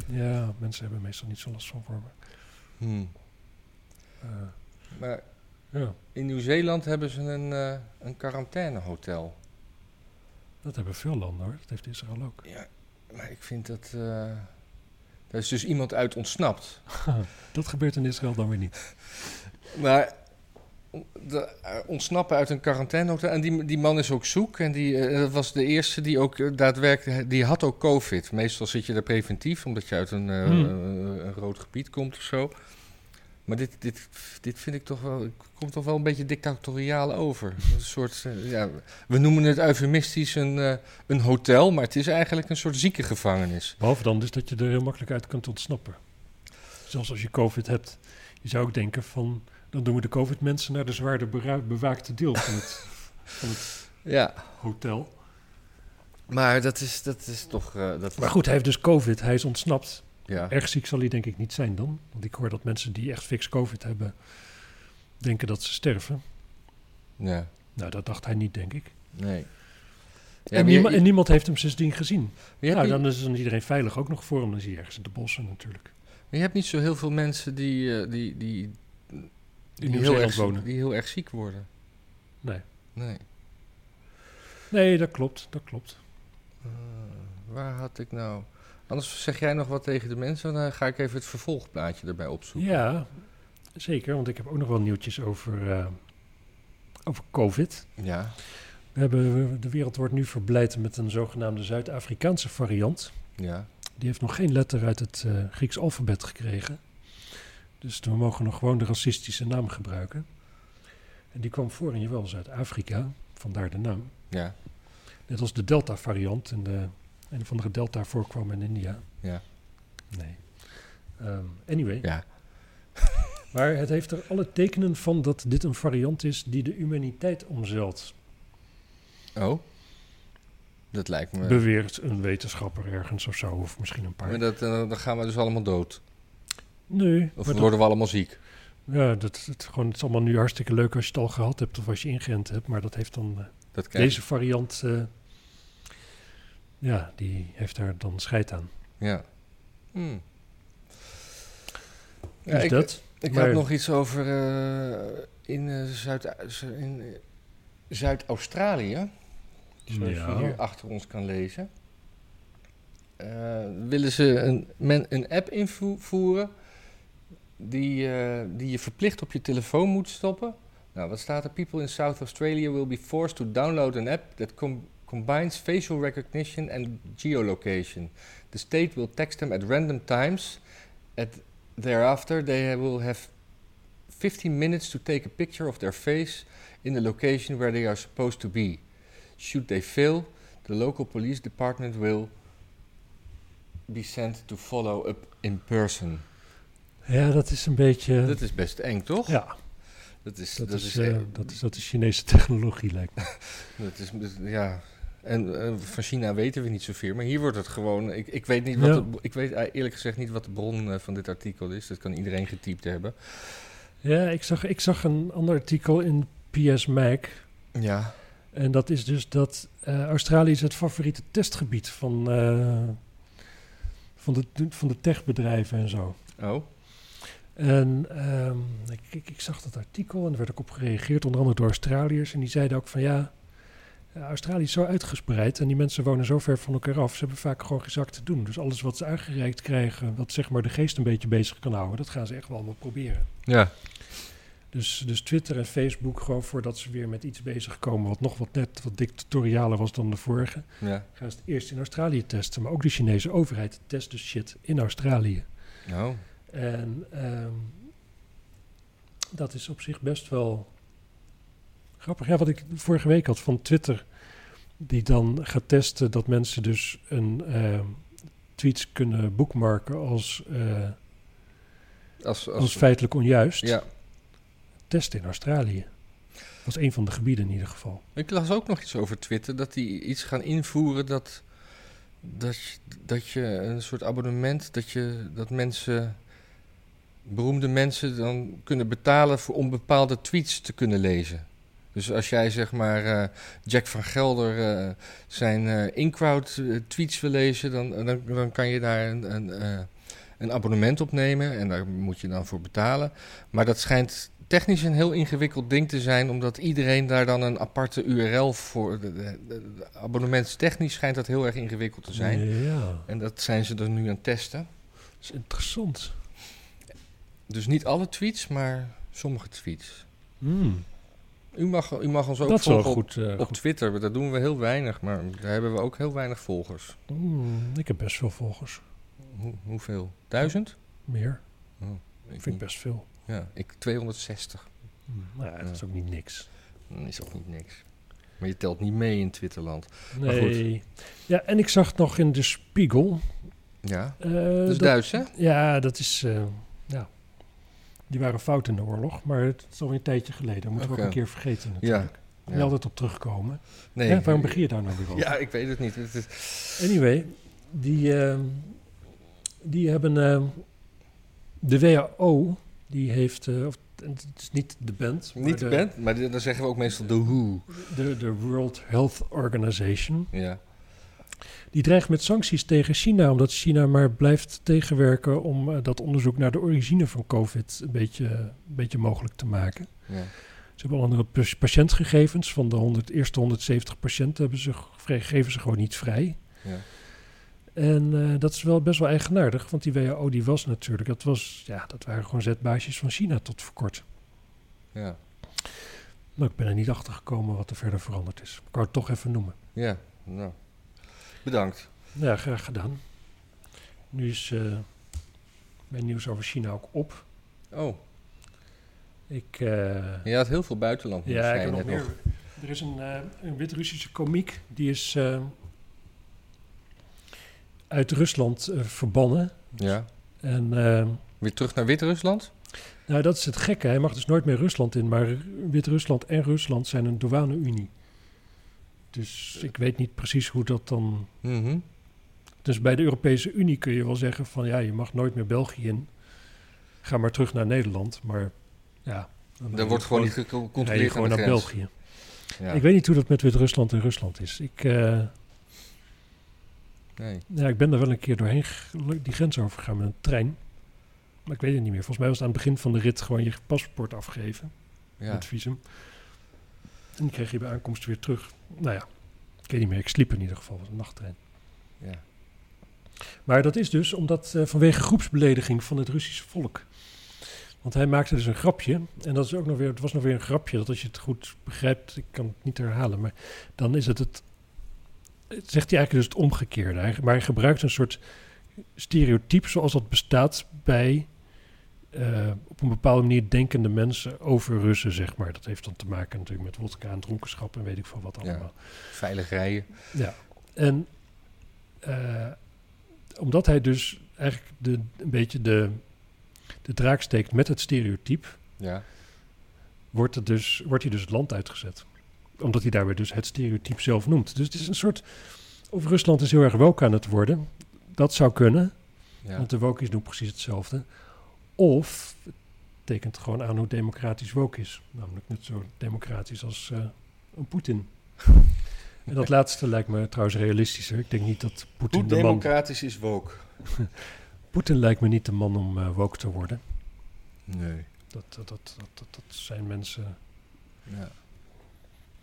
Ja, mensen hebben meestal niet zo last van wormen. Hmm. Eh, Maar ja, in Nieuw-Zeeland hebben ze een, eh een quarantainehotel. dat hebben veel landen hoor. Dat heeft Israël ook. Ja, maar ik vind dat... daar is dus iemand uit ontsnapt. Dat gebeurt in Israël dan weer niet. Maar de, eh, ontsnappen uit een quarantainehotel. En die, die man is ook zoek. En die, eh, dat was de eerste die ook eh, daadwerkelijk... Die had ook COVID. Meestal zit je daar preventief, omdat je uit een, Hmm. een rood gebied komt of zo. Maar dit, dit, dit vind ik toch wel... Komt toch wel een beetje dictatoriaal over. Een soort... eh, ja, we noemen het eufemistisch een, eh, een hotel, maar het is eigenlijk een soort ziekengevangenis. Behalve dan dus dat je er heel makkelijk uit kunt ontsnappen. Zelfs als je COVID hebt. Je zou ook denken van... dan doen we de COVID-mensen naar de zwaarder bewaakte deel van het, van het Ja, hotel. maar dat is, dat is toch... eh, dat Maar goed, hij heeft dus COVID. Hij is ontsnapt. Ja. Erg ziek zal hij denk ik niet zijn dan. Want ik hoor dat mensen die echt fix COVID hebben... denken dat ze sterven. ja. Nou, dat dacht hij niet, denk ik. Nee. Ja, en, maar je- niema- en niemand heeft hem sindsdien gezien. nou, niet, dan is dan iedereen veilig ook nog voor hem. Dan zie je ergens in de bossen natuurlijk. je hebt niet zo heel veel mensen die, eh, die, die, In heel erg, wonen. die heel erg ziek worden. Nee. Nee. Nee, dat klopt. Dat klopt. Eh, waar had ik nou... Anders zeg jij nog wat tegen de mensen, dan ga ik even het vervolgplaatje erbij opzoeken. Ja, zeker. Want ik heb ook nog wel nieuwtjes over, eh, over COVID. Ja. We hebben, de wereld wordt nu verblijd met een zogenaamde Zuid-Afrikaanse variant. Ja. Die heeft nog geen letter uit het eh, Grieks alfabet gekregen. Dus we mogen nog gewoon de racistische naam gebruiken. En die kwam voor in jawel Zuid-Afrika, vandaar de naam. Ja. Net als de Delta-variant en de een of andere Delta voorkwam in India. Ja. Nee. Ehm, anyway. Ja. Maar het heeft er alle tekenen van dat dit een variant is die de humaniteit omzeilt. Oh. Dat lijkt me... Beweert een wetenschapper ergens of zo, of misschien een paar. maar dat, eh, dan gaan we dus allemaal dood. nee, Of dat, worden we allemaal ziek. ja, dat, het, gewoon, het is allemaal nu hartstikke leuk als je het al gehad hebt of als je ingeënt hebt. Maar dat heeft dan eh, Dat deze variant, eh, ja, die heeft daar dan scheid aan. Ja. Hmm. Ja, ik, dat. ik Maar- had nog iets over eh, in, eh, Zuid, eh, Zuid-Australië. Zoals Ja. je hier achter ons kan lezen. Willen ze een, men, een app invoeren die, die je verplicht op je telefoon moet stoppen. Nou, wat staat er? People in South Australia will be forced to download an app that com- combines facial recognition and geolocation. The state will text them at random times. At thereafter, they will have 15 minutes to take a picture of their face in the location where they are supposed to be. Should they fail, the local police department will be sent to follow up in person. Ja, dat is een beetje... Dat is best eng, toch? ja, Dat is, dat, dat is, is, eh, dat, is, dat is Chinese technologie, lijkt me. dat is, ja. En eh, van China weten we niet zoveel, maar hier wordt het gewoon. Ik, ik weet niet wat. Ja. de- ik weet eh, eerlijk gezegd niet wat de bron eh, van dit artikel is. Dat kan iedereen getypt hebben. Ja, ik zag, ik zag een ander artikel in PS Mag. Ja. En dat is dus dat Australië is het favoriete testgebied van, van, de, van de techbedrijven en zo. Oh. En ehm, ik, ik, ik zag dat artikel en er werd ook op gereageerd, onder andere door Australiërs. En die zeiden ook van ja, Australië is zo uitgespreid en die mensen wonen zo ver van elkaar af. Ze hebben vaak gewoon geen zak te doen. Dus alles wat ze aangereikt krijgen, wat zeg maar de geest een beetje bezig kan houden, dat gaan ze echt wel allemaal proberen. Ja. Dus, dus Twitter en Facebook, gewoon voordat ze weer met iets bezig komen... wat nog wat net wat dictatorialer was dan de vorige... Ja. gaan ze het eerst in Australië testen. Maar ook de Chinese overheid test dus shit in Australië. Nou, En ehm, dat is op zich best wel grappig. Ja, wat ik vorige week had van Twitter, die dan gaat testen dat mensen dus een ehm, tweets kunnen boekmarken als, eh, als, als, als feitelijk onjuist. ja. Testen in Australië. was een van de gebieden in ieder geval. Ik las ook nog iets over Twitter, dat die iets gaan invoeren dat, dat, je- dat je een soort abonnement, dat, je, dat mensen, beroemde mensen dan kunnen betalen voor om bepaalde tweets te kunnen lezen. Dus als jij zeg maar eh, Jack van Gelder eh, zijn eh in-crowd eh, tweets wil lezen, dan, dan, dan kan je daar een, een, een abonnement op nemen en daar moet je dan voor betalen. Maar dat schijnt technisch een heel ingewikkeld ding te zijn, omdat iedereen daar dan een aparte URL voor. De, de, abonnementstechnisch schijnt dat heel erg ingewikkeld te zijn. Ja, En dat zijn ze er nu aan het testen. dat is interessant. Dus niet alle tweets, maar sommige tweets. Hmm, U mag, u mag ons ook dat volgen op, goed. eh, op. Twitter. Daar doen we heel weinig, maar daar hebben we ook heel weinig volgers. Hmm, ik heb best veel volgers. Hoe, hoeveel? Duizend? Meer. Oh, ik vind niet. best veel. Ja, ik 260. Hmm, nou ja, dat is ook niet niks. Dan is ook niet niks. Maar je telt niet mee in Twitterland. Nee. Ja, en ik zag nog in de Spiegel. Ja, eh, dat is dat- Duits, hè? Ja, dat is. eh. Die waren fout in de oorlog, maar het is alweer een tijdje geleden. Dat moeten we ook een keer vergeten Ja. natuurlijk. Niet Ja. altijd op terugkomen. Nee. Ja, waarom begin je daar nou weer over? Ja, ik weet het niet. Het is- Anyway, die, ehm, die hebben ehm, de WHO, die heeft, eh, of, het is niet de band, Niet de band, maar de- dan zeggen we ook meestal de Who. De, de World Health Organization. Ja. Die dreigt met sancties tegen China, omdat China maar blijft tegenwerken om eh, dat onderzoek naar de origine van COVID een beetje, een beetje mogelijk te maken. ja. Ze hebben al andere pa- patiëntgegevens van de 100, eerste 170 patiënten hebben ze, ge- geven ze gewoon niet vrij. Ja. En eh, dat is wel best wel eigenaardig, want die WHO die was natuurlijk, dat, was, ja, dat waren gewoon zetbaasjes van China tot voor kort. Ja. Maar ik ben er niet achter gekomen wat er verder veranderd is. Ik wou het toch even noemen. ja, nou. Bedankt. Ja, graag gedaan. Nu is eh, mijn nieuws over China ook op. Oh, Ik, eh, je had heel veel buitenland. nieuws, ja, ik heb nog meer. Er is een, eh, een Wit-Russische komiek, die is uit Rusland verbannen. Ja. En Weer terug naar Wit-Rusland? nou, dat is het gekke. Hij mag dus nooit meer Rusland in, maar Wit-Rusland en Rusland zijn een douane-unie. Dus ik weet niet precies hoe dat dan... Mhm. Dus bij de Europese Unie kun je wel zeggen van ja, je mag nooit meer België in. Ga maar terug naar Nederland. Maar ja, dan Er wordt gewoon niet rij je gecontroleerd gewoon naar grens. België. Ja. Ik weet niet hoe dat met Wit-Rusland en Rusland is. Ik, eh, Nee. ja, ik ben er wel een keer doorheen die grens overgegaan met een trein. Maar ik weet het niet meer. Volgens mij was het aan het begin van de rit gewoon je paspoort afgeven. Ja. Met visum. En die kreeg je bij aankomst weer terug. Nou ja, ik weet niet meer. Ik sliep in ieder geval. Was een nachttrein. Ja. Maar dat is dus omdat eh, vanwege groepsbelediging van het Russische volk. Want hij maakte dus een grapje. En dat is ook nog weer, het was nog weer een grapje. Dat als je het goed begrijpt, ik kan het niet herhalen. Maar dan is het het. het zegt hij eigenlijk dus het omgekeerde. Maar hij gebruikt een soort stereotype zoals dat bestaat bij. Eh, op een bepaalde manier denkende mensen over Russen, zeg maar. Dat heeft dan te maken natuurlijk met wodka en dronkenschap en weet ik veel wat Ja. allemaal. Veilig rijden. Ja, en eh, omdat hij dus eigenlijk de, een beetje de, de draak steekt met het stereotype, Ja. wordt, het dus, wordt hij dus het land uitgezet. Omdat hij daarbij dus het stereotype zelf noemt. Dus het is een soort, of Rusland is heel erg woke aan het worden. Dat zou kunnen, Ja. want de wokies doen precies hetzelfde. Of het tekent gewoon aan hoe democratisch woke is. Namelijk net zo democratisch als eh, een Poetin. En dat laatste lijkt me trouwens realistischer. Ik denk niet dat Hoe Poetin man... democratisch is woke? Poetin lijkt me niet de man om eh, woke te worden. Nee. Dat, dat, dat, dat, dat, dat zijn mensen Ja.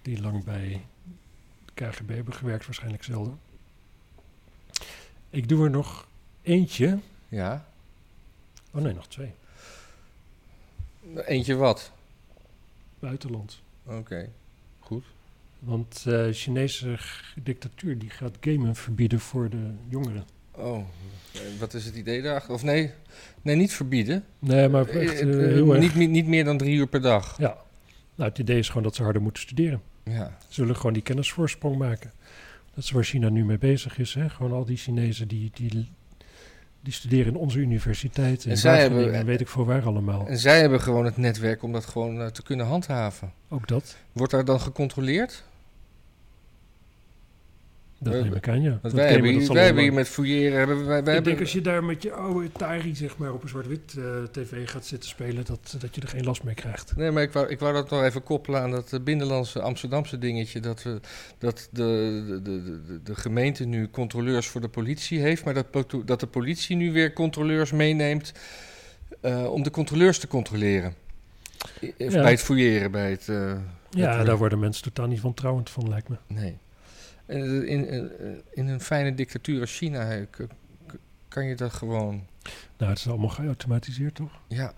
die lang bij de KGB hebben gewerkt, waarschijnlijk zelden. Ik doe er nog eentje. ja. Oh nee, nog twee. Eentje wat? buitenland. Oké, goed. Want de Chinese g- dictatuur die gaat gamen verbieden voor de jongeren. Oh, eh, wat is het idee daarachter? Of nee, nee niet verbieden. Nee, maar echt Eh, eh, eh, heel erg. niet, niet, niet meer dan drie uur per dag. Ja. Nou, het idee is gewoon dat ze harder moeten studeren. Ja, Ze zullen gewoon die kennisvoorsprong maken. Dat is waar China nu mee bezig is. Hè? Gewoon al die Chinezen die, die, die studeren in onze universiteiten. En zij hebben- en weet ik voor waar allemaal. en zij hebben gewoon het netwerk om dat gewoon eh, te kunnen handhaven. Ook dat. Wordt daar dan gecontroleerd? Dat neem ik aan, ja. Want wij hebben, dat hier, wij hebben hier met fouilleren... Hebben, wij, wij Ik hebben, denk als je daar met je oude Atari zeg maar, op een zwart-wit eh, tv gaat zitten spelen... Dat, dat je er geen last mee krijgt. Nee, maar ik wou, ik wou dat nog even koppelen aan dat eh, binnenlandse Amsterdamse dingetje. Dat, we, dat de, de, de, de, de gemeente nu controleurs voor de politie heeft, maar dat, dat de politie nu weer controleurs meeneemt eh, om de controleurs te controleren. Ja. Bij het fouilleren, bij het... eh, Ja, het- daar worden mensen totaal niet wantrouwend van, lijkt me. Nee. En eh, in, in, in een fijne dictatuur als China eh, kan je dat gewoon... Nou, het is allemaal geautomatiseerd, toch? Ja,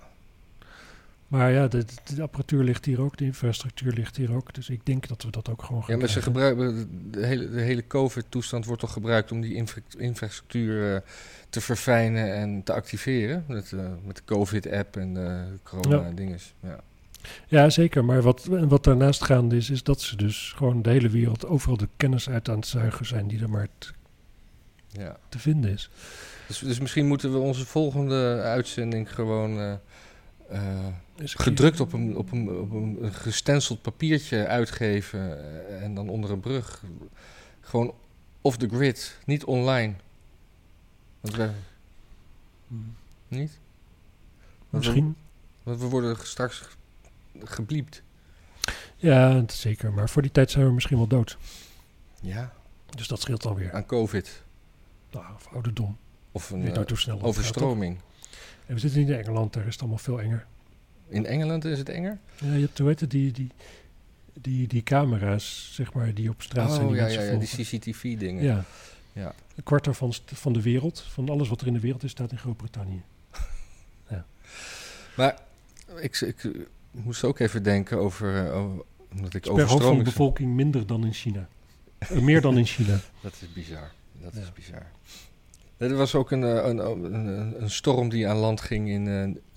Maar ja, de, de apparatuur ligt hier ook, de infrastructuur ligt hier ook. Dus ik denk dat we dat ook gewoon gaan Ja, maar ze gebruiken de hele, de hele COVID-toestand wordt toch gebruikt om die infra- infrastructuur eh, te verfijnen en te activeren. Met, eh, met de COVID-app en de corona-dinges. Ja. Ja, zeker. Maar wat, wat daarnaast gaande is, is dat ze dus gewoon de hele wereld overal de kennis uit aan het zuigen zijn die er maar Ja. te vinden is. Dus, dus misschien moeten we onze volgende uitzending gewoon eh, eh, gedrukt op een, op, een, op een, een gestenceld papiertje uitgeven en dan onder een brug. Gewoon off the grid, niet online. Want we, Hmm. niet? Want we- Misschien. Want we worden straks gebliept. Ja, zeker. Maar voor die tijd zijn we misschien wel dood. Ja. Dus dat scheelt alweer. Aan COVID. Nou, of ouderdom. Of een eh, hoe snel gaat, overstroming. En we zitten niet in Engeland, daar is het allemaal veel enger. In Engeland is het enger? Ja, je hebt, hoe heet het, die, die, die, die camera's, zeg maar, die op straat zijn. oh Die ja, mensen ja, ja, die. CCTV-dingen. Ja. Ja. Een kwart van, van de wereld, van alles wat er in de wereld is, staat in Groot-Brittannië. Maar ik, ik, eh, moest ook even denken over... eh, over- omdat ik per hoofd van de bevolking minder dan in China. Eh, meer dan in China. Dat is bizar. Dat Ja. is bizar. Er was ook een, eh, een, een, een, storm die aan land ging in,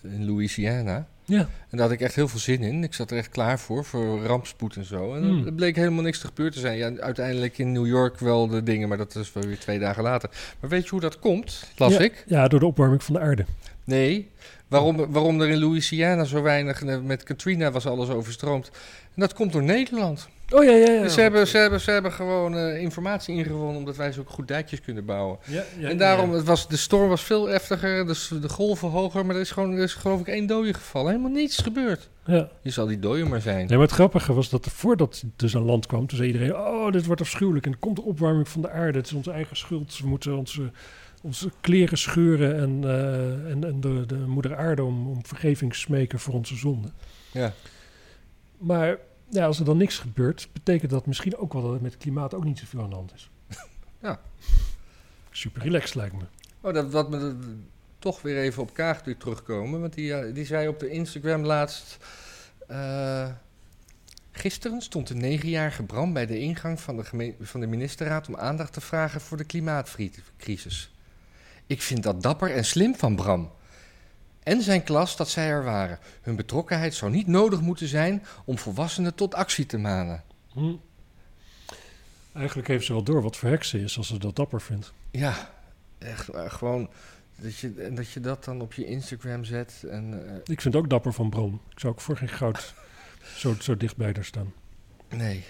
in Louisiana. Ja, En daar had ik echt heel veel zin in. Ik zat er echt klaar voor, voor rampspoed en zo. En Hmm. er bleek helemaal niks te gebeurd te zijn. Ja, uiteindelijk in New York wel de dingen, maar dat is wel weer twee dagen later. Maar weet je hoe dat komt? Las ja, ik. Ja, door de opwarming van de aarde. Nee. Waarom, waarom er in Louisiana zo weinig... eh, Met Katrina was alles overstroomd. En dat komt door Nederland. Oh ja, ja, ja. Dus ze, hebben, ze, hebben, ze hebben gewoon eh, informatie ingewonnen... omdat wij zo goed dijkjes kunnen bouwen. Ja, ja, en daarom, ja. het was, de storm was veel heftiger, dus de golven hoger... maar er is, gewoon, er is geloof ik één dode gevallen. Helemaal niets gebeurd. Ja. Je zal die dode maar zijn. Nee, maar het grappige was dat er voordat het dus aan land kwam, toen zei iedereen: Oh, dit wordt afschuwelijk. En er komt de opwarming van de aarde. Het is onze eigen schuld. We moeten onze, onze kleren scheuren en, eh, en, en de, de moeder aarde om, om vergeving smeken voor onze zonden. Ja. Maar ja, als er dan niks gebeurt, betekent dat misschien ook wel dat er met het klimaat ook niet zoveel aan de hand is. Ja. Super relaxed lijkt me. Oh, dat, wat me dat- toch weer even op Kaag nu terugkomen. Want die, eh, die zei op de Instagram laatst... eh, gisteren stond de negenjarige Bram bij de ingang van de, van de ministerraad... om aandacht te vragen voor de klimaatcrisis. Ik vind dat dapper en slim van Bram. En zijn klas dat zij er waren. Hun betrokkenheid zou niet nodig moeten zijn... om volwassenen tot actie te manen. Hm. Eigenlijk heeft ze wel door wat voor heks ze is als ze dat dapper vindt. Ja, echt waar, gewoon... Dat je, en dat je dat dan op je Instagram zet en... eh, Ik vind het ook dapper van Bron. Ik zou ook voor geen goud zo, zo dichtbij daar staan. Nee.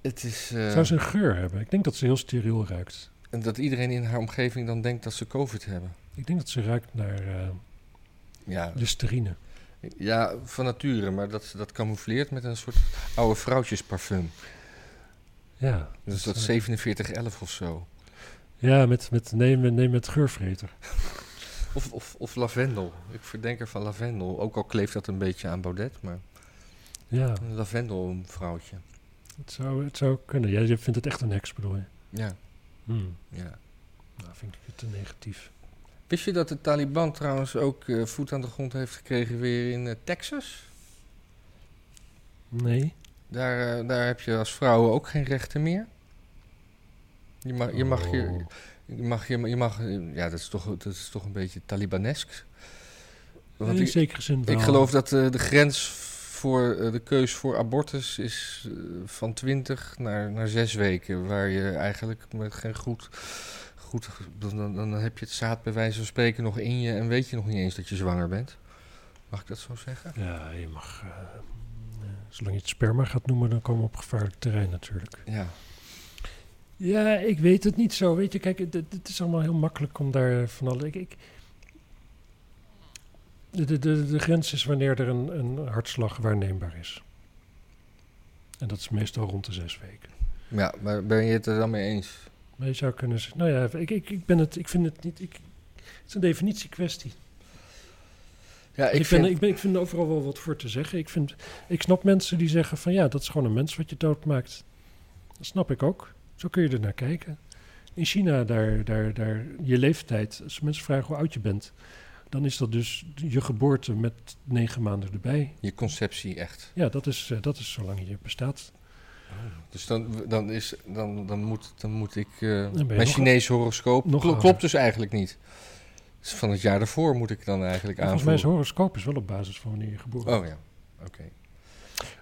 Het is. eh, Zou ze een geur hebben? Ik denk dat ze heel steriel ruikt. En dat iedereen in haar omgeving dan denkt dat ze COVID hebben. Ik denk dat ze ruikt naar eh Ja, listerine. ja van nature, maar dat ze dat camoufleert met een soort oude vrouwtjesparfum. Ja, Dus dat eh, 4711 of zo. ja met, met, nee, met, nee, met geurvreter. Of, of, of lavendel. Ik verdenk er van lavendel. Ook al kleeft dat een beetje aan Baudet, maar Ja, een lavendelvrouwtje. het zou, het zou kunnen. Jij vindt het echt een heks, bedoel je? Ja, Hmm. ja. Nou, vind ik het te negatief. Wist je dat de Taliban trouwens ook eh, voet aan de grond heeft gekregen weer in eh, Texas? Nee. Daar, eh, daar heb je als vrouw ook geen rechten meer. Je mag je, mag je, Oh. je, mag, je, je mag, ja, dat is toch, dat is toch een beetje Talibanesk. Want in ik, zekere zin wel. ik geloof dat eh, de grens voor eh, de keus voor abortus is eh, van 20 naar, naar 6 weken. Waar je eigenlijk met geen goed. goed dan, dan, dan heb je het zaad bij wijze van spreken nog in je en weet je nog niet eens dat je zwanger bent. Mag ik dat zo zeggen? Ja, je mag... eh, zolang je het sperma gaat noemen, dan komen we op gevaarlijk terrein natuurlijk. Ja. Ja, ik weet het niet zo. Weet je, kijk, het, het is allemaal heel makkelijk om daar van alle... Ik, ik, de, de, de, de grens is wanneer er een, een hartslag waarneembaar is. En dat is meestal rond de zes weken. ja, maar ben je het er dan mee eens? Maar je zou kunnen zeggen... Nou ja, ik, ik, ik, ben het, ik vind het niet... Ik, het is een definitiekwestie. Ja, Ik, vind, ben, ik, ben, ik vind er overal wel wat voor te zeggen. Ik, vind, ik snap mensen die zeggen van ja, dat is gewoon een mens wat je doodmaakt. Dat snap ik ook. Zo kun je er naar kijken. In China, daar, daar, daar, je leeftijd, als mensen vragen hoe oud je bent, dan is dat dus je geboorte met negen maanden erbij. je conceptie echt. Ja, dat is, eh, dat is zolang je bestaat. Dus dan, dan, is, dan, dan, moet, dan moet ik... eh, mijn Chinese horoscoop nog klo- ouder. klopt dus eigenlijk niet. Dus van het jaar daarvoor moet ik dan eigenlijk Volgens mij is horoscoop is wel op basis van wanneer je geboren bent. Oh ja, oké.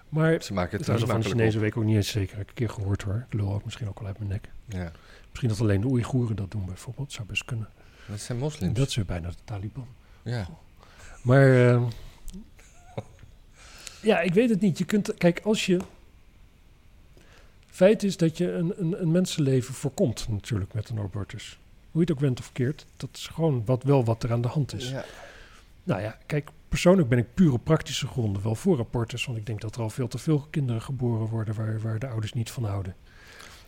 Maar Ze maken het er van de Chinese op. week ook niet eens zeker. Heb ik een keer gehoord hoor. Ik lul ook misschien ook al uit mijn nek. Ja, Misschien dat alleen de Oeigoeren dat doen bijvoorbeeld. Zou best kunnen. Dat zijn moslims. Dat weer bijna de Taliban. Ja. Maar eh, ja, ik weet het niet. Je kunt, kijk, als je. Feit is dat je een, een, een mensenleven voorkomt, natuurlijk, met een abortus. Hoe je het ook went of keert, dat is gewoon wat, wel wat er aan de hand is. ja. Nou ja, kijk, persoonlijk ben ik puur op praktische gronden wel voor abortus. Want ik denk dat er al veel te veel kinderen geboren worden waar, waar de ouders niet van houden.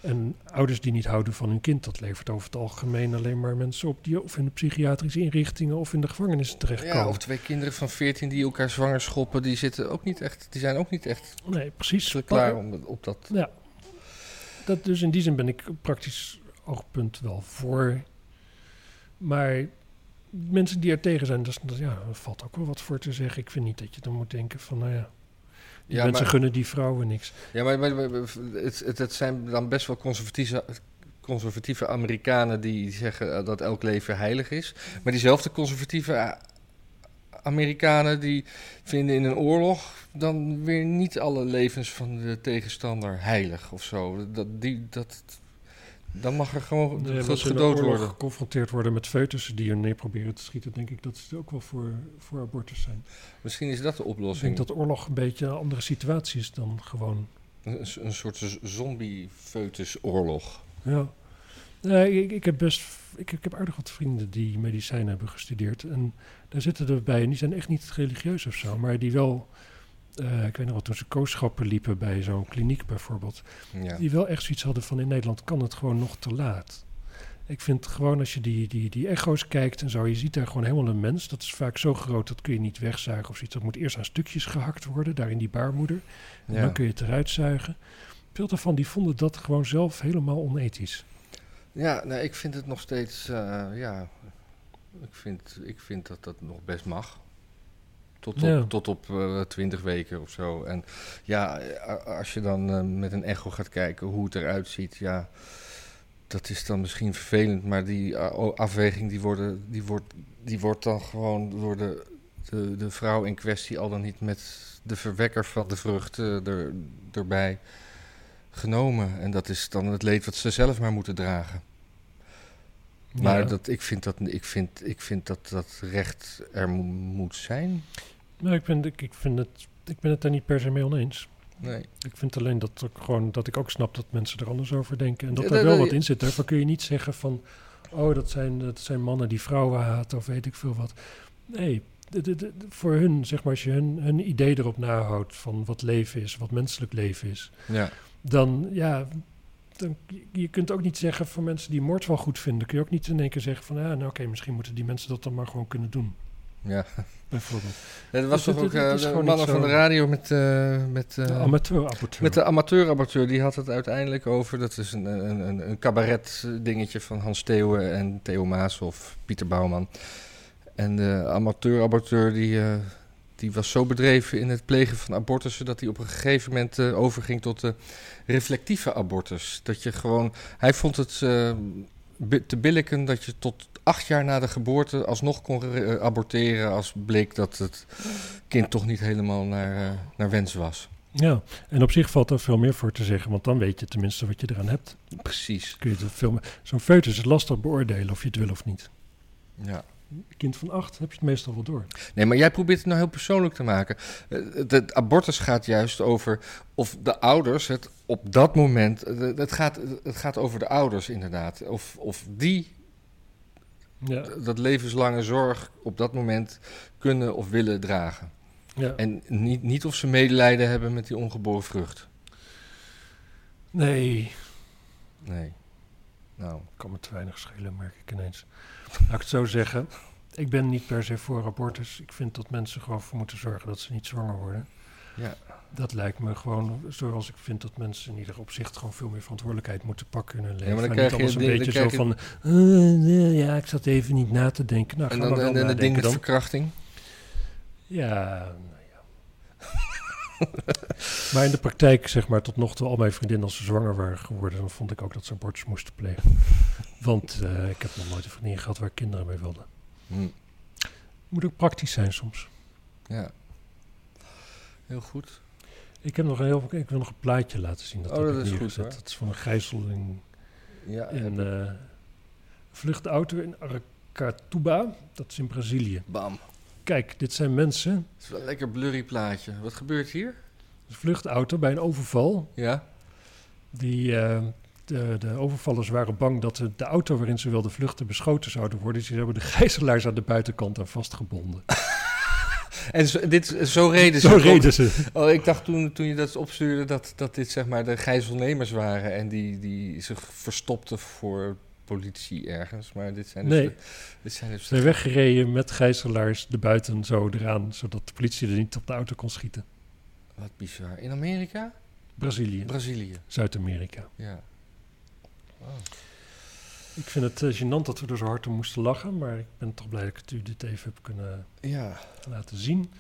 En ouders die niet houden van hun kind, dat levert over het algemeen alleen maar mensen op die of in de psychiatrische inrichtingen of in de gevangenissen terechtkomen. ja, of twee kinderen van 14 die elkaar zwanger schoppen, die, zitten ook niet echt, die zijn ook niet echt Nee, precies. klaar om, op dat... Ja. Dat, dus in die zin ben ik praktisch oogpunt wel voor. Maar mensen die er tegen zijn, dat, is- dat- ja, daar valt ook wel wat voor te zeggen. Ik vind niet dat je dan moet denken van, nou ja, die Ja, mensen maar- gunnen die vrouwen niks. Ja, maar, maar- maar- het, het, het zijn dan best wel conservatieve, conservatieve Amerikanen die zeggen eh, dat elk leven heilig is. Maar diezelfde conservatieve eh, Amerikanen die vinden in een oorlog dan weer niet alle levens van de tegenstander heilig of zo. Dat, die, dat, dan mag er gewoon Nee, als gedood oorlog worden. geconfronteerd worden met foetussen die er neer proberen te schieten, denk ik dat ze ook wel voor, voor abortus zijn. Misschien is dat de Ik oplossing. denk dat oorlog een beetje een andere situatie is dan gewoon Een, een soort zombie-foetusoorlog. Ja. Nee, ik, ik heb best. Ik, ik heb aardig wat vrienden die medicijnen hebben gestudeerd. En daar zitten er bij. En die zijn echt niet religieus of zo. Maar die wel. Eh, ik weet nog wel, toen ze kooschappen liepen bij zo'n kliniek bijvoorbeeld. Ja. Die wel echt zoiets hadden van in Nederland kan het gewoon nog te laat. Ik vind gewoon als je die, die, die echo's kijkt en zo, je ziet daar gewoon helemaal een mens. Dat is vaak zo groot, dat kun je niet wegzuigen of zoiets. Dat moet eerst aan stukjes gehakt worden, daar in die baarmoeder. En Ja. dan kun je het eruit zuigen. Veel daarvan die vonden dat gewoon zelf helemaal onethisch. Ja, nee, ik vind het nog steeds, eh, ja, ik vind, ik vind dat dat nog best mag. Tot op, Ja. tot op eh, 20 weken of zo. En ja, als je dan eh, met een echo gaat kijken hoe het eruit ziet, ja, dat is dan misschien vervelend. Maar die eh, afweging die, worden, die, wordt, die wordt dan gewoon door de, de, de vrouw in kwestie al dan niet met de verwekker van de vrucht eh, er, erbij genomen. En dat is dan het leed wat ze zelf maar moeten dragen. Maar Ja. dat, ik, vind dat, ik, vind, ik vind dat dat recht er mo- moet zijn. Nou, ik, ben, ik, ik, vind het, ik ben het daar niet per se mee oneens. Nee. Ik vind alleen dat, ik gewoon, dat ik ook snap dat mensen er anders over denken. En dat Ja, daar dat- wel dat- wat in zit. Daarvan kun je niet zeggen van... Oh, dat zijn, dat zijn mannen die vrouwen haten of weet ik veel wat. Nee, de, de, de- voor hun, zeg maar, als je hun, hun idee erop nahoudt... van wat leven is, wat menselijk leven is... Ja. dan, ja... Dan, je kunt ook niet zeggen voor mensen die moord wel goed vinden... kun je ook niet in één keer zeggen van... Ja, nou oké, misschien moeten die mensen dat dan maar gewoon kunnen doen. ja. Bijvoorbeeld. Dat was Dus toch het- ook het eh, de mannen van de radio met... eh, met eh, De amateur-aborteur. Met de amateur-aborteur, die had het uiteindelijk over. Dat is een, een, een, een cabaret dingetje van Hans Theeuwen en Theo Maas of Pieter Bouwman. En de amateur-aborteur die, die was zo bedreven in het plegen van abortussen dat hij op een gegeven moment eh, overging tot de reflectieve abortus. Dat je gewoon, hij vond het eh, bi- te billijken dat je tot acht jaar na de geboorte alsnog kon re- eh, aborteren als bleek dat het kind toch niet helemaal naar, eh, naar wens was. Ja, en op zich valt er veel meer voor te zeggen, want dan weet je tenminste wat je eraan hebt. Precies. Kun je het veel meer- Zo'n foetus is lastig beoordelen of je het wil of niet. Ja. Kind van acht heb je het meestal wel door. Nee, maar jij probeert het nou heel persoonlijk te maken. Eh, Het, abortus gaat juist over of de ouders het op dat moment. eh, Het gaat, het gaat over de ouders inderdaad. Of, of die Ja, dat levenslange zorg op dat moment kunnen of willen dragen. ja. En niet, niet of ze medelijden hebben met die ongeboren vrucht. Nee, Nee. Nou, kan me te weinig schelen, merk ik ineens. Laat ik het zo zeggen. Ik ben niet per se voor abortus. Ik vind dat mensen gewoon voor moeten zorgen dat ze niet zwanger worden. ja. Dat lijkt me gewoon zoals ik vind dat mensen in ieder opzicht gewoon veel meer verantwoordelijkheid moeten pakken in hun leven. maar dan En krijg niet je alles een beetje dan zo van, eh, ja, ik zat even niet na te denken. Nou, En dan wel en, het ding met dan. verkrachting. Ja, nou ja. maar in de praktijk, zeg maar, tot nog toe al mijn vriendinnen als ze zwanger waren geworden, dan vond ik ook dat ze abortus moesten plegen. Want eh, ik heb nog nooit een vriendin gehad waar kinderen mee wilde. Hm. Moet ook praktisch zijn soms. Ja. Heel goed. Ik heb nog een heel, ik wil nog een plaatje laten zien. Dat Oh, dat is goed. Dat is van een gijzeling Ja, in een vluchtauto in Aracatuba. Dat is in Brazilië. Bam. Kijk, dit zijn mensen. Het is wel een lekker blurry plaatje. Wat gebeurt hier? Een vluchtauto bij een overval. Ja. Die, eh, de, de overvallers waren bang dat de, de auto waarin ze wilden vluchten beschoten zouden worden. Dus die hebben de gijzelaars aan de buitenkant aan vastgebonden. En zo, dit, zo reden ze. Zo reden ze. Oh, ik dacht toen, toen je dat opstuurde dat, dat dit zeg maar de gijzelnemers waren en die, die zich verstopten voor politie ergens. Maar dit zijn dus, Nee. de- dit zijn dus Ze zijn weggereden met gijzelaars de buiten zo eraan, zodat de politie er niet op de auto kon schieten. Wat bizar. In Amerika? Brazilië, Brazilië. Zuid-Amerika. Ja. Ik vind het eh, gênant dat we er zo hard om moesten lachen, maar ik ben toch blij dat ik het u dit even heb kunnen Ja. laten zien.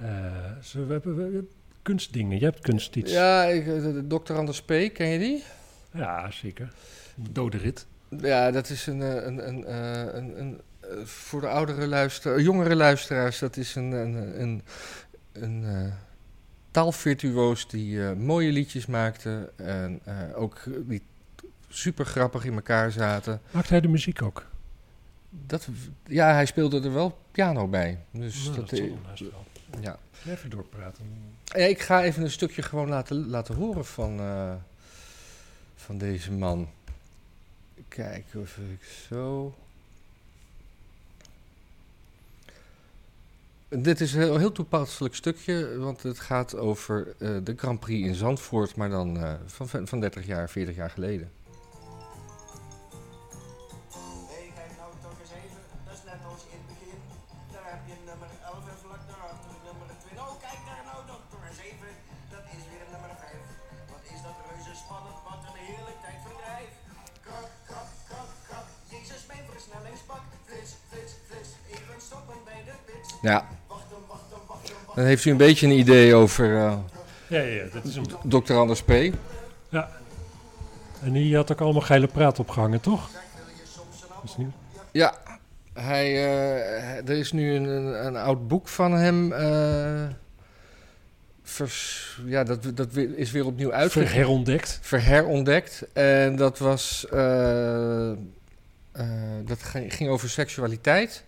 Eh, zo, we hebben we hebben kunstdingen. Je hebt kunst iets. Ja, ik, eh, de, Dr. Anders P., ken je die? Ja, zeker. Dode rit. Ja, dat is een, een, een, een, een, voor de oudere luister, jongere luisteraars, dat is een, een, een, een eh, taalvirtuoos die eh, mooie liedjes maakte en eh, ook die super grappig in elkaar zaten. Maakt hij de muziek ook? Dat, ja, hij speelde er wel piano bij. Dus Nou, dat, dat zal eh, wel ja. Even doorpraten. Ja, ik ga even een stukje gewoon laten, laten horen van, van deze man. Kijk of ik zo. Dit is een heel, heel toepasselijk stukje, want het gaat over eh, de Grand Prix in Zandvoort, maar dan eh, van, van 30 jaar, 40 jaar geleden. Nee, kijk nou toch eens even. Dat is net als in het begin. Daar heb je nummer 11 en vlak daarachter nummer 2. Oh, kijk daar nou toch toch eens even. Dat is weer nummer 5. Wat is dat reuze spannend, wat een heerlijk tijdverdrijf. Krok, krok, krok, krok. Jezus, mijn versnellingsbak. Flits, flits, flits. Even stoppen bij de pits. Ja, dan heeft u een beetje een idee over eh, Ja, ja, dat is een... Dr. Anders P. En die had ook allemaal geile praat opgehangen, toch? Is nieuw. Ja, hij, eh, er is nu een, een, een oud boek van hem. eh, vers, ja, dat, dat is weer opnieuw uitgegeven. Verherontdekt. Verherontdekt. En dat was. dat ging ging over seksualiteit.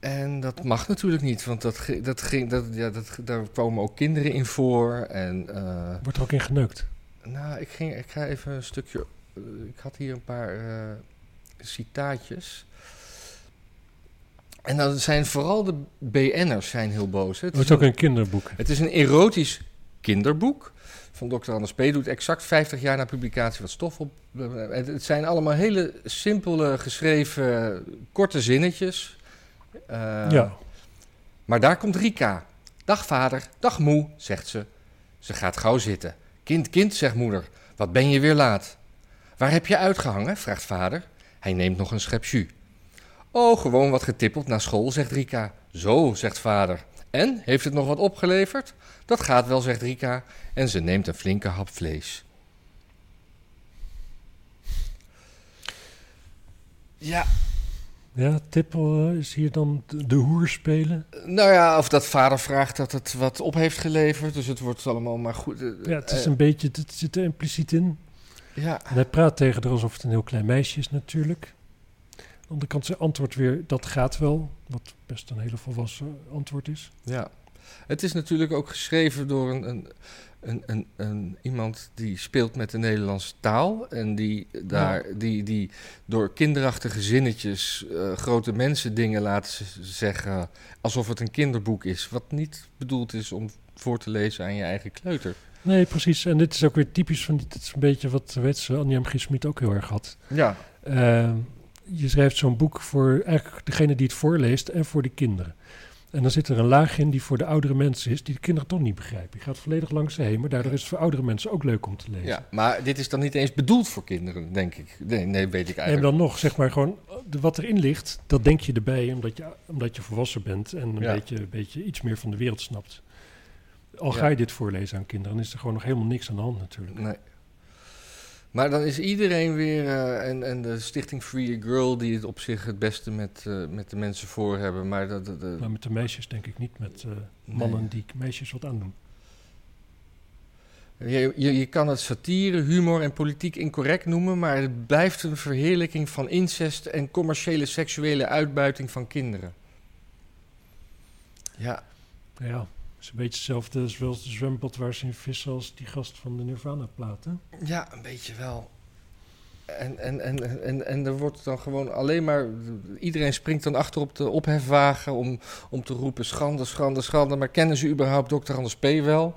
En dat mag natuurlijk niet, want dat, dat ging, dat, ja, dat, daar komen ook kinderen in voor. En, eh, Wordt er ook in geneukt. nou, ik, ging, ik ga even een stukje. eh, ik had hier een paar eh, citaatjes. En dan zijn vooral de BN'ers zijn heel boos. hè. Het, Het is ook een, kinderboek. het is een erotisch kinderboek. Van Dr. Anders P. doet exact 50 jaar na publicatie wat stof op. Het zijn allemaal hele simpele geschreven korte zinnetjes. Eh, ja. maar daar komt Rika. Dag vader, dag moe, zegt ze. Ze gaat gauw zitten. Kind, kind, zegt moeder. Wat ben je weer laat? Waar heb je uitgehangen? vraagt vader. Hij neemt nog een schep jus. Oh, gewoon wat getippeld na school, zegt Rika. Zo, zegt vader. En, heeft het nog wat opgeleverd? Dat gaat wel, zegt Rika. En ze neemt een flinke hap vlees. Ja, Ja, Tippel eh, is hier dan de, hoer spelen. nou ja, of dat vader vraagt dat het wat op heeft geleverd. Dus het wordt allemaal maar goed. eh, Ja, het is eh, een beetje, het zit er impliciet in. ja. En hij praat tegen haar alsof het een heel klein meisje is natuurlijk. Aan de andere kant zijn antwoord weer, dat gaat wel. Wat best een hele volwassen antwoord is. Ja, het is natuurlijk ook geschreven door een, een, een, een, een- iemand die speelt met de Nederlandse taal. En die, daar, die, die door kinderachtige zinnetjes eh, grote mensen dingen laat zeggen. alsof het een kinderboek is. Wat niet bedoeld is om voor te lezen aan je eigen kleuter. Nee, precies. En dit is ook weer typisch van, dit is een beetje wat, weet ze, Anja M. G. Schmid ook heel erg had. Ja, Eh, je schrijft zo'n boek voor eigenlijk degene die het voorleest en voor de kinderen. En dan zit er een laag in die voor de oudere mensen is, die de kinderen toch niet begrijpen. Je gaat volledig langs ze heen, maar daardoor is het voor oudere mensen ook leuk om te lezen. ja, maar dit is dan niet eens bedoeld voor kinderen, denk ik. Nee, nee weet ik En eigenlijk. dan nog, zeg maar gewoon, wat erin ligt, dat denk je erbij omdat je, omdat je volwassen bent en een, Ja. beetje, een beetje iets meer van de wereld snapt. Al ga je dit voorlezen aan kinderen, dan is er gewoon nog helemaal niks aan de hand natuurlijk. Nee. Maar dan is iedereen weer, eh, en, en de stichting Free a Girl, die het op zich het beste met, eh, met de mensen voor hebben. Maar dat, Maar met de meisjes denk ik niet, met eh, Nee. mannen die meisjes wat aandoen. je, je, je kan het satire, humor en politiek incorrect noemen, maar het blijft een verheerlijking van incest en commerciële seksuele uitbuiting van kinderen. Ja, Ja, is een beetje hetzelfde zoals de zwembad waar ze in vissen als die gast van de Nirvana-platen. ja een beetje wel. En, en, en, en, en er wordt dan gewoon alleen maar. Iedereen springt dan achter op de ophefwagen om, om te roepen: schande, schande, schande. Maar kennen ze überhaupt Dr. Anders P. wel?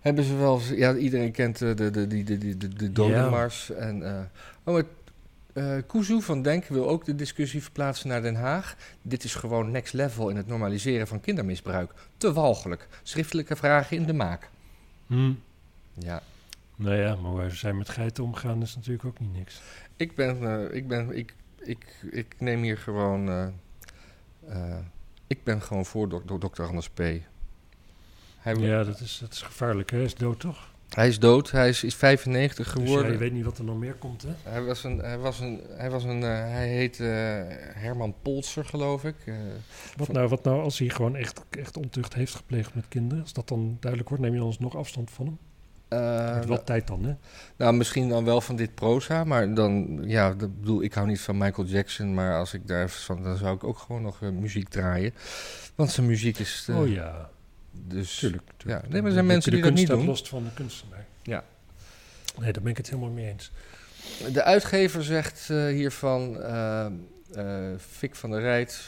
Hebben ze wel. Ja, iedereen kent eh, de, de, de, de, de, de, de dodenmars. En, eh, oh, Kuzu van Denk wil ook de discussie verplaatsen naar Den Haag. Dit is gewoon next level in het normaliseren van kindermisbruik. Te walgelijk. Schriftelijke vragen in de maak. Hm. Ja. Nou ja, maar waar zij met geiten omgaan is natuurlijk ook niet niks. Ik ben, eh, ik ben, ik, ik, ik neem hier gewoon, eh, ik ben gewoon voor dok dok- dokter Anders P. Hij, Ja, dat is, dat is gevaarlijk, hè? Hij is dood, toch? Hij is dood, hij is, is 95 Dus geworden. je weet niet wat er nog meer komt, hè? Hij was een, hij was een, hij was een, eh, hij heet eh, Herman Polser, geloof ik. Eh, Wat nou, wat nou als hij gewoon echt, echt ontucht heeft gepleegd met kinderen? Als dat dan duidelijk wordt, neem je dan alsnog afstand van hem? Heeft wel tijd dan, hè? Nou, misschien dan wel van dit proza, maar dan, ja, dat bedoel, ik hou niet van Michael Jackson, maar als ik daar van, dan zou ik ook gewoon nog muziek draaien. Want zijn muziek is. oh ja, Dus, tuurlijk. tuurlijk. Ja, nee, maar er zijn de- mensen de die dat kunst niet staat doen. los van de kunstenaar. Ja. Nee, daar ben ik het helemaal mee eens. De uitgever zegt eh, hiervan, eh Fik van der Rijt,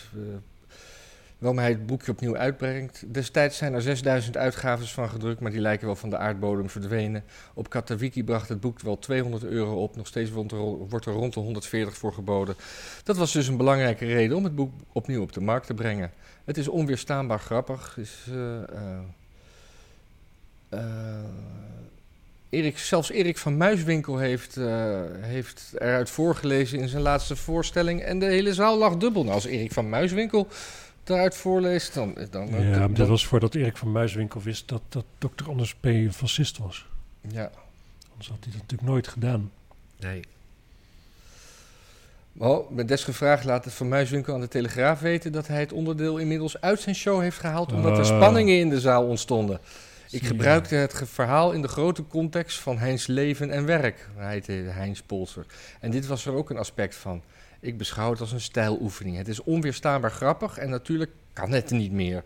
waarom hij het boekje opnieuw uitbrengt. Destijds zijn er 6000 uitgaves van gedrukt, maar die lijken wel van de aardbodem verdwenen. Op Katawiki bracht het boek wel 200 euro op, nog steeds wordt er, rond de 140 voor geboden. Dat was dus een belangrijke reden om het boek opnieuw op de markt te brengen. Het is onweerstaanbaar grappig. Is, eh, Erik, zelfs Erik van Muiswinkel heeft, heeft eruit voorgelezen in zijn laatste voorstelling. En de hele zaal lag dubbel. Nou, als Erik van Muiswinkel eruit voorleest, dan... dan, dan, ja, maar dat was voordat Erik van Muiswinkel wist dat, dat dokter Anders P. een fascist was. Ja, Anders had hij dat natuurlijk nooit gedaan. nee. Oh, met desgevraagd laat het Van Muiswinkel aan de Telegraaf weten... dat hij het onderdeel inmiddels uit zijn show heeft gehaald... omdat er Oh. spanningen in de zaal ontstonden. Ik gebruikte het verhaal in de grote context van Heinz leven en werk. Hij heette Heinz Polser. En dit was er ook een aspect van. Ik beschouw het als een stijloefening. Het is onweerstaanbaar grappig en natuurlijk kan het niet meer.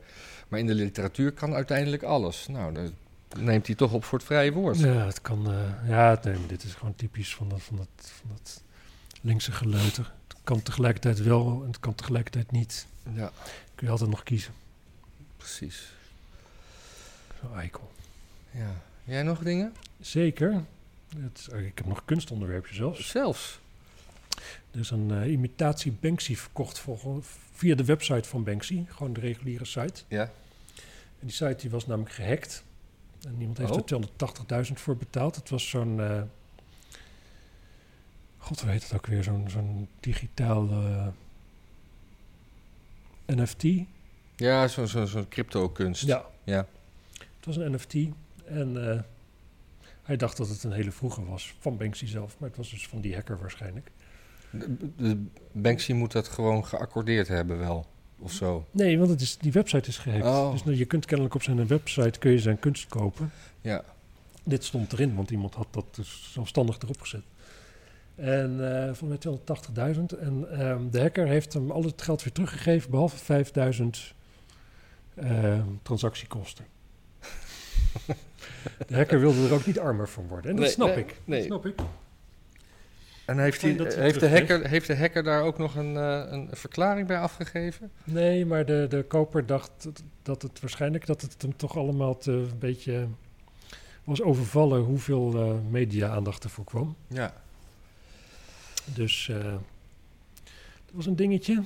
Maar in de literatuur kan uiteindelijk alles. Nou, dat neemt hij toch op voor het vrije woord. Ja, het kan. eh, ja, nee, dit is gewoon typisch van dat, van dat, van dat linkse geleuter. Het kan tegelijkertijd wel en het kan tegelijkertijd niet. Ja, Kun je altijd nog kiezen. precies. Zo eikel. Ja. Jij nog dingen? Zeker. Het is- ik heb nog een kunstonderwerpje zelfs. Zelfs. Er is een eh, imitatie Banksy verkocht volgens, via de website van Banksy. Gewoon de reguliere site. Ja. En die site die was namelijk gehackt. En iemand heeft Oh. er 280.000 voor betaald. Het was zo'n... eh, God, hoe heet het ook weer? Zo'n zo'n digitaal... eh, NFT. Ja, zo'n zo, zo'n crypto-kunst. Ja. Ja. Het was een NFT. En hij dacht dat het een hele vroege was. Van Banksy zelf. Maar het was dus van die hacker waarschijnlijk. De, Banksy moet dat gewoon geaccordeerd hebben wel, of zo. Nee, want het is, die website is gehackt. Oh. Dus nou, je kunt kennelijk op zijn website kun je zijn kunst kopen. Ja. Dit stond erin, want iemand had dat dus zelfstandig erop gezet. En eh van mij 280.000. En ehm, de hacker heeft hem al het geld weer teruggegeven, behalve 5000 ehm, transactiekosten. de hacker wilde er ook niet armer van worden. En dat Nee, snap nee, ik. nee. Dat snap ik. En heeft, dat heeft, de hacker, heeft de hacker daar ook nog een, eh, een verklaring bij afgegeven? Nee, maar de, de koper dacht dat- het waarschijnlijk dat het hem toch allemaal te een beetje was overvallen hoeveel eh, media-aandacht ervoor kwam. Ja. Dus eh, dat was een dingetje.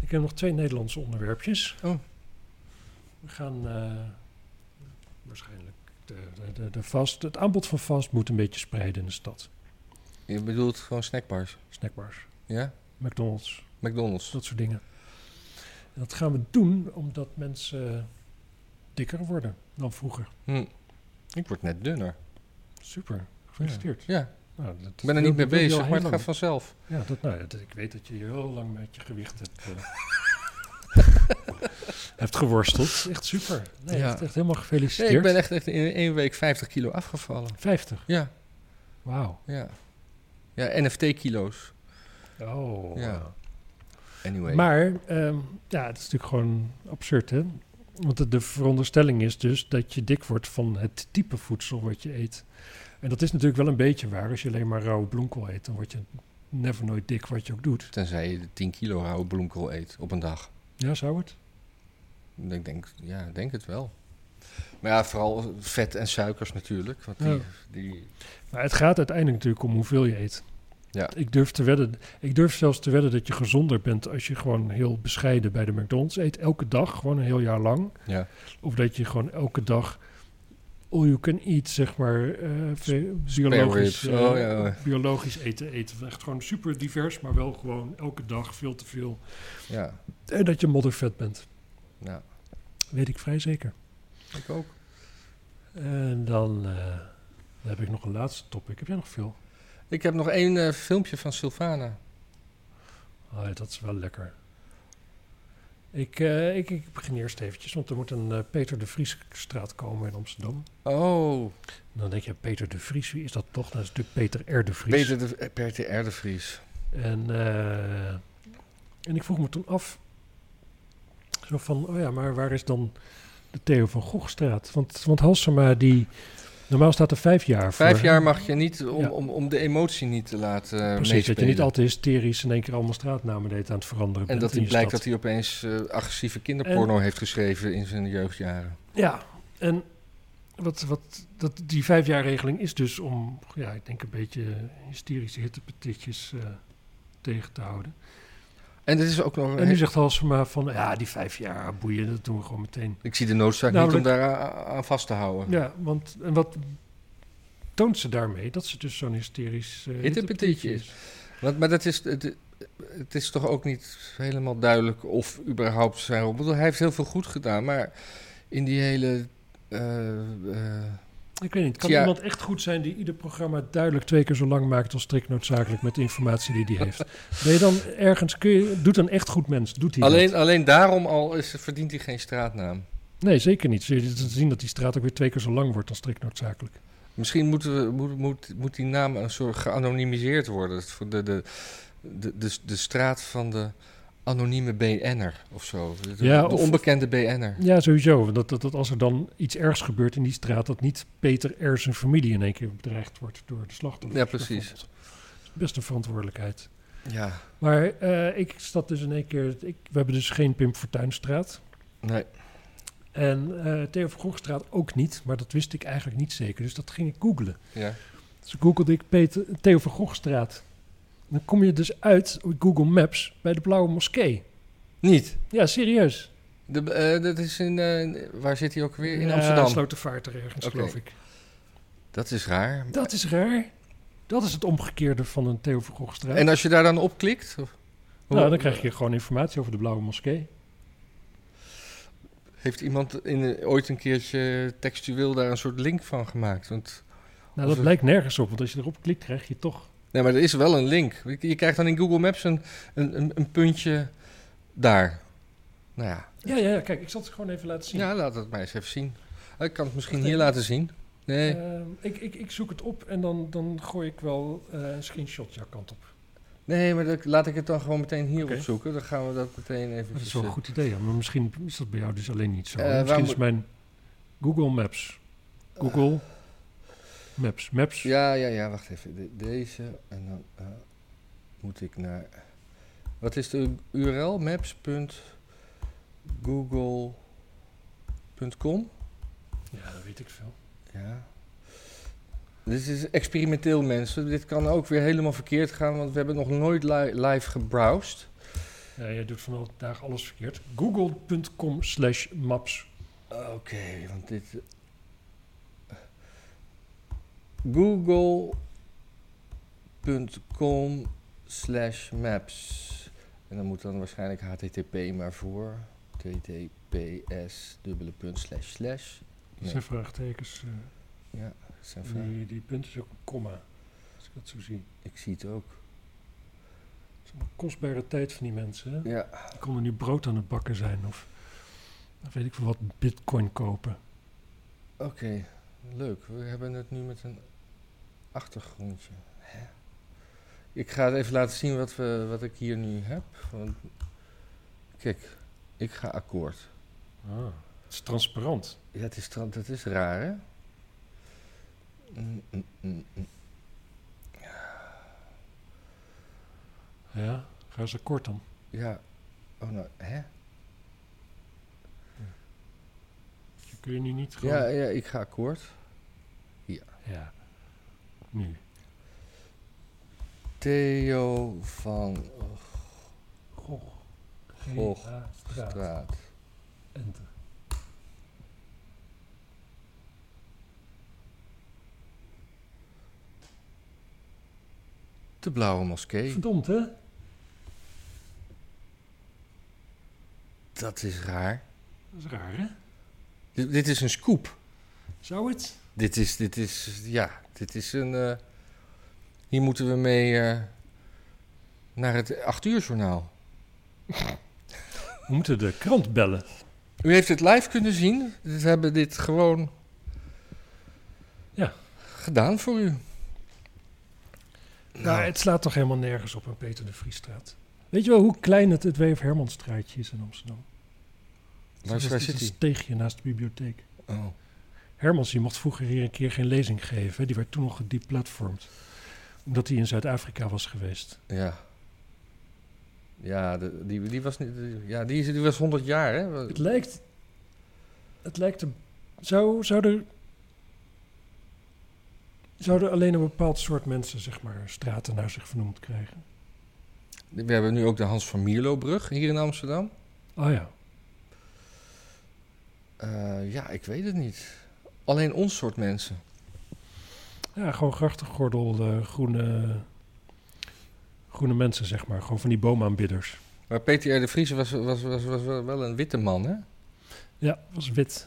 Ik heb nog twee Nederlandse onderwerpjes. Oh. We gaan waarschijnlijk de, de, de, de vast, het aanbod van vast moet een beetje spreiden in de stad. Je bedoelt gewoon snackbars? Snackbars, Ja? McDonald's, McDonald's? dat soort dingen. En dat gaan we doen omdat mensen dikker worden dan vroeger. Hm. Ik word net dunner. Super, gefeliciteerd. Ja, Nou, dat ik ben er niet mee bezig, maar het lang. gaat vanzelf. Ja, dat, nou, dat- ik weet dat je hier heel lang met je gewicht hebt, eh, hebt geworsteld. Echt super. Nee, Ja. echt, echt helemaal Nee, gefeliciteerd. ik ben echt, echt in één week 50 kilo afgevallen. 50. Ja, Wauw. ja. Ja, NFT-kilo's. Oh. Ja. Anyway. Maar ehm, ja, het is natuurlijk gewoon absurd, hè? Want de, de veronderstelling is dus dat je dik wordt van het type voedsel wat je eet. En dat is natuurlijk wel een beetje waar. Als je alleen maar rauwe bloemkool eet, dan word je never nooit dik wat je ook doet. Tenzij je 10 kilo rauwe bloemkool eet op een dag. Ja, zou het? Ik denk, ja, ik denk het wel. Maar ja, vooral vet en suikers natuurlijk. Want die, Ja. die, Maar het gaat uiteindelijk natuurlijk om hoeveel je eet. Ja. Ik durf, te wedden, ik durf zelfs te wedden dat je gezonder bent als je gewoon heel bescheiden bij de McDonald's eet. Elke dag, gewoon een heel jaar lang. ja. Of dat je gewoon elke dag all you can eat, zeg maar, eh, biologisch, eh, Oh, ja. biologisch eten eten. Echt gewoon super divers, maar wel gewoon elke dag veel te veel. ja, En dat je moddervet bent. ja, Weet ik vrij zeker. Ik ook. En dan, eh, dan heb ik nog een laatste topic. Heb jij nog veel? Ik heb nog één eh, filmpje van Sylvana. Oh, ja, dat is wel lekker. Ik, eh, ik, ik begin eerst eventjes, want er moet een Peter de Vriesstraat komen in Amsterdam. Oh, En dan denk je, Peter de Vries, wie is dat toch? Dat is natuurlijk Peter R. de Vries. Peter de, Peter R. de Vries. En, en ik vroeg me toen af, zo van, oh ja, maar waar is dan de Theo van Goghstraat? Want, want Halsema, die, normaal staat er vijf jaar voor. Vijf jaar mag je niet, om, Ja. om, om de emotie niet te laten Precies, dat je niet altijd hysterisch in één keer allemaal straatnamen deed aan het veranderen En dat hij blijkt stad. dat hij opeens eh, agressieve kinderporno heeft geschreven in zijn jeugdjaren. Ja, en wat, wat, dat, die vijfjaarregeling is dus om, ja, ik denk een beetje hysterische hittepetitjes eh tegen te houden. En dit is ook nog... En nu zegt Halsema van, ja, die vijf jaar boeien, dat doen we gewoon meteen. Ik zie de noodzaak Namelijk- niet om daar aan, vast te houden. Ja, want en wat toont ze daarmee? Dat ze dus zo'n hysterisch uh, is. Want, maar dat is, het, het is toch ook niet helemaal duidelijk of überhaupt zijn rol. Ik bedoel, hij heeft heel veel goed gedaan, maar in die hele... eh, eh, Ik weet niet, kan Ja. iemand echt goed zijn die ieder programma duidelijk twee keer zo lang maakt als strikt noodzakelijk met de informatie die hij heeft? Ben je dan ergens, kun je, doet een echt goed mens, doet hij alleen, dat? alleen daarom al is, verdient hij geen straatnaam. Nee, zeker niet. Te zien dat die straat ook weer twee keer zo lang wordt dan strikt noodzakelijk. Misschien moeten we, moet, moet, moet die naam een soort geanonimiseerd worden. De, de, de, de straat van de anonieme BN'er of zo. De, Ja, de onbekende BN'er. Ja, sowieso. Dat, dat, dat als er dan iets ergs gebeurt in die straat, dat niet Peter R. zijn familie in één keer bedreigd wordt door de slachtoffers. Ja, precies. Best een verantwoordelijkheid. Ja, Maar eh, ik zat dus in één keer... Ik, we hebben dus geen Pim Fortuynstraat. nee. En eh Theo van Goghstraat ook niet. Maar dat wist ik eigenlijk niet zeker. Dus dat ging ik googlen. Ja. Dus googelde ik Peter, Theo van Goghstraat. Dan kom je dus uit op Google Maps bij de Blauwe Moskee. Niet. Ja, serieus. De, eh, dat is in, eh, waar zit hij ook weer? In Ja, Amsterdam. Slotervaart er ergens, geloof ik. Dat is raar. Dat is raar. Dat is het omgekeerde van een Theo van Goghstraat. En als je daar dan op klikt, of- Nou, dan krijg je gewoon informatie over de Blauwe Moskee. Heeft iemand in, ooit een keertje textueel daar een soort link van gemaakt? Want, Nou, dat lijkt nergens op, want als je erop klikt, krijg je toch... nee, maar er is wel een link. Je je krijgt dan in Google Maps een, een, een, een puntje daar. Nou ja. Ja, ja, ja, kijk, ik zal het gewoon even laten zien. ja, laat het mij eens even zien. Ik kan het misschien hier laten zien. Nee. Ehm, ik, ik, ik zoek het op en dan, dan gooi ik wel eh, een screenshot jouw kant op. Nee, maar dat, laat ik het dan gewoon meteen hier opzoeken. Dan gaan we dat meteen even... Dat is wel een goed idee, ja. maar misschien is dat bij jou dus alleen niet zo. Eh, waar misschien is mijn Google Maps. Google Maps. Maps. Ja, ja, ja, wacht even. De- deze en dan eh, moet ik naar... Wat is de URL? Maps.google.com Ja, dat weet ik veel. Ja. Dit is experimenteel, mensen. Dit kan ook weer helemaal verkeerd gaan, want we hebben nog nooit li- live gebrowsed. Ja, jij doet vandaag alles verkeerd. Google.com slash maps. Oké, want dit... Google.com slash maps. En dan moet dan waarschijnlijk HTTP maar voor. TTPS dubbele punt slash slash. Dat zijn vraagtekens. eh, ja, dat zijn die, die punt is ook een komma. Als ik dat zo zie. Ik zie het ook. Het is een kostbare tijd van die mensen. Hè? Ja, Die konden nu brood aan het bakken zijn of, of weet ik veel wat, bitcoin kopen. oké. Leuk. We hebben het nu met een achtergrondje. Hè? Ik ga het even laten zien wat, we, wat ik hier nu heb. Want, kijk, ik ga akkoord. Ah, het is transparant. Ja, het is, dat is raar, hè? Mm, mm, mm. Ja, ga eens akkoord dan. Ja. Oh, nou, hè? Kun je nu niet gewoon... Ja, ja, ik ga akkoord. Ja. Nu. Theo van. Gogh. G.A. Straat. Straat. Enter. De Blauwe Moskee. Verdomd, hè? Dat is raar. Dat is raar, hè? Dit, dit is een scoop. Zou het? Dit is, dit is, ja, dit is een... eh, hier moeten we mee eh, naar het 8 uur journaal. We moeten de krant bellen. U heeft het live kunnen zien. We hebben dit gewoon Ja. gedaan voor u. Nou, het slaat toch helemaal nergens op aan Peter de Vriesstraat. Weet je wel hoe klein het, het W.F. Hermanstraatje is in Amsterdam? Waar, is- een steegje naast de bibliotheek. Oh. Hermans die mocht vroeger hier een keer geen lezing geven. Die werd toen nog gedeplatformd. Omdat hij in Zuid-Afrika was geweest. Ja. Ja, de, die, die was niet. die- ja, die, was 100 jaar, hè? Het lijkt... Het lijkt... er- Zou, zou er... Zouden alleen een bepaald soort mensen, zeg maar, straten naar zich vernoemd krijgen? We hebben nu ook de Hans van Mierlo-brug hier in Amsterdam. Oh ja. Eh, ja, ik weet het niet. Alleen ons soort mensen. Ja, gewoon grachtengordel, eh, groene, groene mensen, zeg maar. Gewoon van die boomaanbidders. Maar Peter R. de Vries was, was, was, was wel een witte man, hè? Ja, was wit.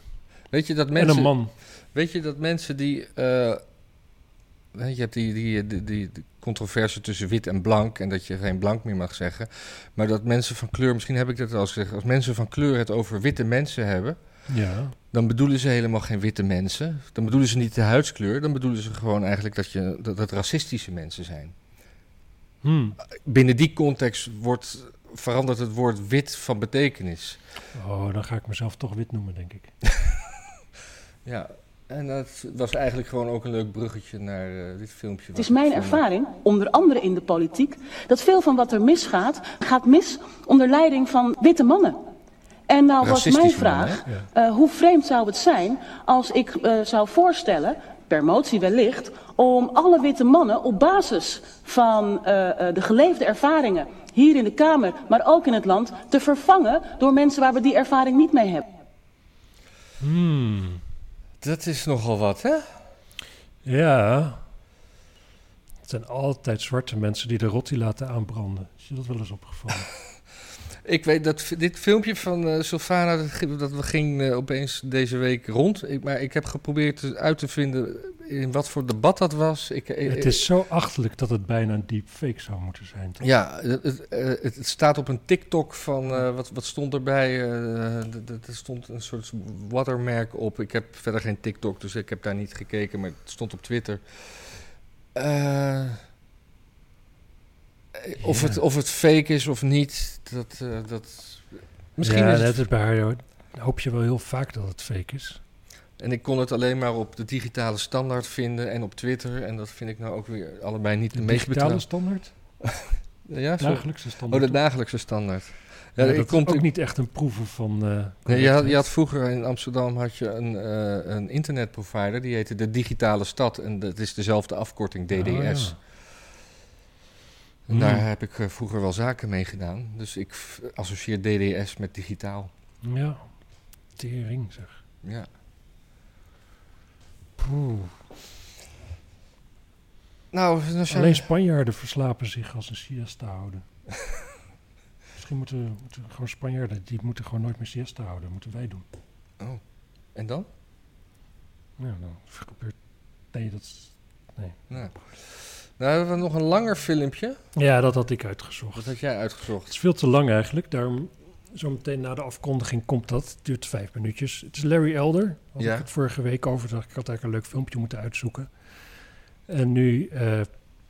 Weet je dat En mensen. een man. Weet je dat mensen die. weet je hebt die, die, die, die, die controverse tussen wit en blank. En dat je geen blank meer mag zeggen. Maar dat mensen van kleur. Misschien heb ik dat al eens gezegd. Als mensen van kleur het over witte mensen hebben. Ja. Dan bedoelen ze helemaal geen witte mensen. Dan bedoelen ze niet de huidskleur. Dan bedoelen ze gewoon eigenlijk dat, je, dat het racistische mensen zijn. Hmm. Binnen die context wordt, verandert het woord wit van betekenis. Oh, dan ga ik mezelf toch wit noemen, denk ik. Ja, en dat was eigenlijk gewoon ook een leuk bruggetje naar eh, dit filmpje. Het is mijn ervaring, onder andere in de politiek, dat veel van wat er misgaat, gaat mis onder leiding van witte mannen. En nou was mijn vraag, mannen, eh, hoe vreemd zou het zijn als ik eh, zou voorstellen, per motie wellicht, om alle witte mannen op basis van eh, eh, de geleefde ervaringen hier in de Kamer, maar ook in het land, te vervangen door mensen waar we die ervaring niet mee hebben. Hmm. Dat is nogal wat, hè? Ja. Het zijn altijd zwarte mensen die de rotti laten aanbranden. Is je dat wel eens opgevallen? Ik weet dat dit filmpje van uh, Sylvana, dat, ging- dat ging eh, opeens deze week rond. Ik, maar ik heb geprobeerd uit te vinden in wat voor debat dat was. Ik, eh, het is zo achterlijk dat het bijna een deepfake zou moeten zijn. toch? Ja, het, het, eh, het- staat op een TikTok van, eh, wat, wat stond erbij? Eh, er stond een soort watermerk op. Ik heb verder geen TikTok, dus ik heb daar niet gekeken, maar het stond op Twitter. Eh, of, Ja. het, of het fake is of niet, dat... eh, dat misschien ja, is het net bij haar hoop je wel heel vaak dat het fake is. En ik kon het alleen maar op de digitale standaard vinden en op Twitter. En dat vind ik nou ook weer allebei niet de, De meest digitale betrouwbare. standaard? Ja. Dagelijkse Oh, standaard. de dagelijkse standaard. Ja, Ja, ik dat kom is ook niet echt een proeven van... eh, Nee, je, had, je had vroeger in Amsterdam had je een, eh, een internetprovider, die heette de Digitale Stad. En dat is dezelfde afkorting, DDS. Oh, ja. En daar heb ik eh, vroeger wel zaken mee gedaan. Dus ik associeer DDS met digitaal. Ja, tering zeg. Ja. Poeh. Nou, dan zijn Alleen Spanjaarden verslapen zich als een siesta houden. Misschien moeten, moeten gewoon Spanjaarden, die moeten gewoon nooit meer siesta houden. Dat moeten wij doen. Oh. En dan? Ja, dan gebeurt... Nee, dat is... Nee. Nou. Nou hebben we nog een langer filmpje. Ja, dat had ik uitgezocht. Dat had jij Het uitgezocht. is veel te lang eigenlijk. Daarom, zometeen na de afkondiging komt dat. Het duurt vijf minuutjes. Het is Larry Elder. Had Ja. ik het vorige week over. Dacht ik, had eigenlijk een leuk filmpje moeten uitzoeken. En nu eh,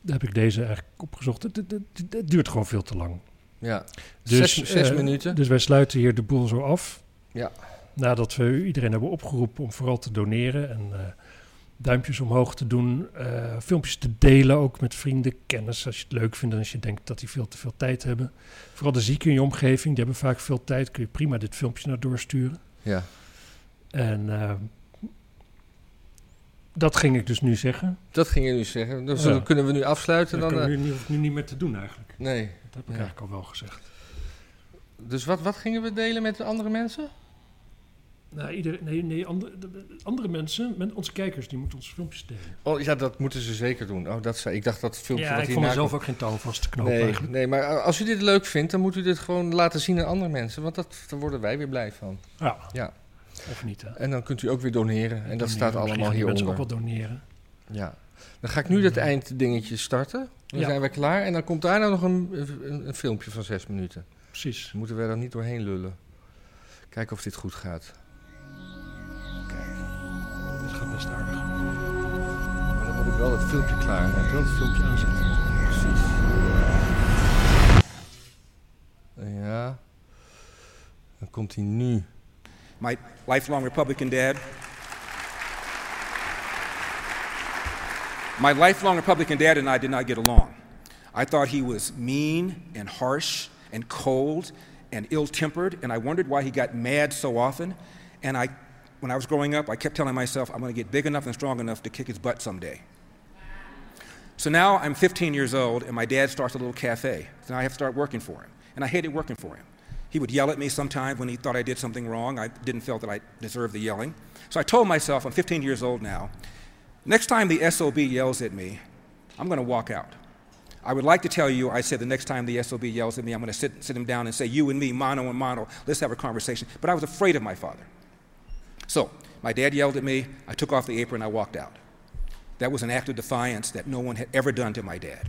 heb ik deze eigenlijk opgezocht. Het, het, het- het duurt gewoon veel te lang. Ja. Dus, zes zes eh, minuten. Dus wij sluiten hier de boel zo af. Ja. Nadat we iedereen hebben opgeroepen om vooral te doneren en eh, duimpjes omhoog te doen. eh, filmpjes te delen, ook met vrienden, kennis, als je het leuk vindt en als je denkt dat die veel te veel tijd hebben. Vooral de zieken in je omgeving, die hebben vaak veel tijd. Kun je prima dit filmpje naar doorsturen. Ja. En eh, dat ging ik dus nu zeggen. Dat ging je nu zeggen. Dus Ja. dan kunnen we nu afsluiten. Dat Dan, kan eh, nu, nu, niet meer te doen eigenlijk. nee. Dat heb ik Ja. eigenlijk al wel gezegd. Dus wat, wat gingen we delen met de andere mensen? Nou, iedereen, nee, nee andere, de- de- andere mensen, men- onze kijkers, die moeten onze filmpjes delen. Oh ja, dat moeten ze zeker doen. Oh, dat zei ik. dacht dat het filmpje Ja, wat ik vond mezelf ook geen touw vast te knopen Nee, eigenlijk. nee, maar als u dit leuk vindt, dan moet u dit gewoon laten zien aan andere mensen. Want dat, daar worden wij weer blij van. Ja, Ja. of niet. Hè. En dan kunt u ook weer doneren. En dat Doneren, staat allemaal die mensen hieronder. ook wel doneren. Ja. Dan ga ik nu dat einddingetje starten. Dan Ja. zijn we klaar. En dan komt daarna nog een, een, een filmpje van zes minuten. Precies. Moeten we er niet doorheen lullen. Kijken of dit goed gaat. Gaat best aardig. Maar dan moet ik wel het filmpje klaar hebben. Wel het filmpje aanzetten. Precies. Ja. Dan komt hij nu. My lifelong Republican dad. My lifelong Republican dad and I did not get along. I thought he was mean and harsh and cold and ill tempered, and I wondered why he got mad so often. And I, when I was growing up, I kept telling myself, I'm going to get big enough and strong enough to kick his butt someday. So now I'm 15 years old, and my dad starts a little cafe. So now I have to start working for him. And I hated working for him. He would yell at me sometimes when he thought I did something wrong. I didn't feel that I deserved the yelling. So I told myself, I'm 15 years old now, next time the SOB yells at me, I'm going to walk out. I would like to tell you, I said the next time the SOB yells at me, I'm going to sit, sit him down and say, You and me, mano and mano, let's have a conversation. But I was afraid of my father. So my dad yelled at me. I took off the apron. I walked out. That was an act of defiance that no one had ever done to my dad.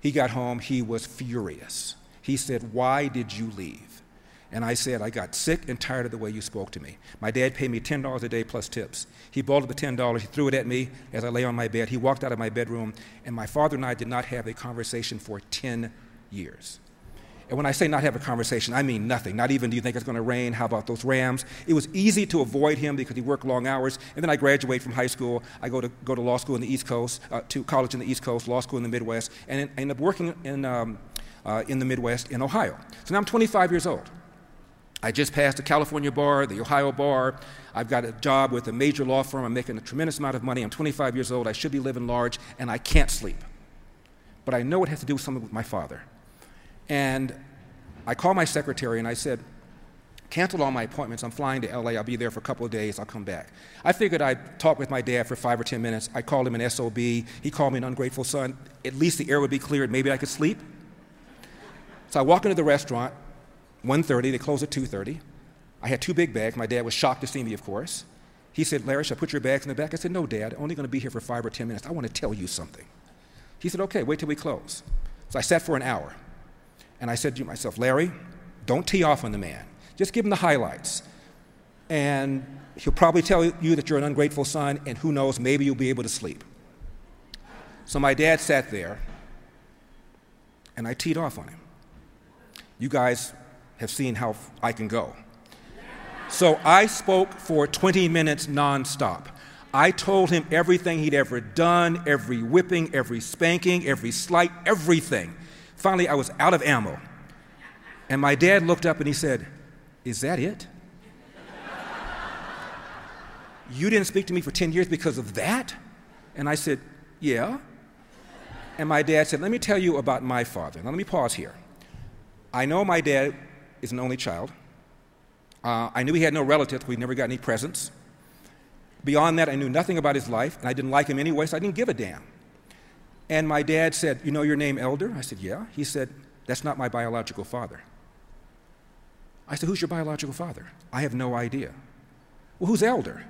He got home, he was furious. He said, Why did you leave? And I said, I got sick and tired of the way you spoke to me. My dad paid me $10 a day plus tips. He balled the $10, he threw it at me as I lay on my bed. He walked out of my bedroom, and my father and I did not have a conversation for 10 years. And when I say not have a conversation, I mean nothing. Not even, do you think it's going to rain? How about those Rams? It was easy to avoid him because he worked long hours. And then I graduate from high school. I go to, go to law school in the East Coast, uh, to college in the East Coast, law school in the Midwest, and I end up working in, um, uh, in the Midwest in Ohio. So now I'm 25 years old. I just passed the California bar, the Ohio bar. I've got a job with a major law firm. I'm making a tremendous amount of money. I'm 25 years old. I should be living large, and I can't sleep. But I know it has to do with something with my father. And I called my secretary and I said, Cancel all my appointments. I'm flying to LA. I'll be there for a couple of days. I'll come back. I figured I'd talk with my dad for five or 10 minutes. I called him an SOB. He called me an ungrateful son. At least the air would be cleared. Maybe I could sleep. So I walk into the restaurant, 1.30. They close at 2.30. I had two big bags. My dad was shocked to see me, of course. He said, Larry, should I put your bags in the back? I said, no, Dad. I'm only going to be here for five or 10 minutes. I want to tell you something. He said, okay, wait till we close. So I sat for an hour. And I said to myself, Larry, don't tee off on the man. Just give him the highlights. And he'll probably tell you that you're an ungrateful son, and who knows, maybe you'll be able to sleep. So my dad sat there, and I teed off on him. You guys have seen how I can go. So I spoke for 20 minutes nonstop. I told him everything he'd ever done, every whipping, every spanking, every slight, everything. Finally, I was out of ammo. And my dad looked up and he said, Is that it? you didn't speak to me for 10 years because of that? And I said, Yeah. And my dad said, Let me tell you about my father. Now, let me pause here. I know my dad is an only child. Uh, I knew he had no relatives. We never got any presents. Beyond that, I knew nothing about his life, and I didn't like him anyway, so I didn't give a damn. And my dad said, You know your name, Elder? I said, Yeah. He said, That's not my biological father. I said, Who's your biological father? I have no idea. Well, who's Elder?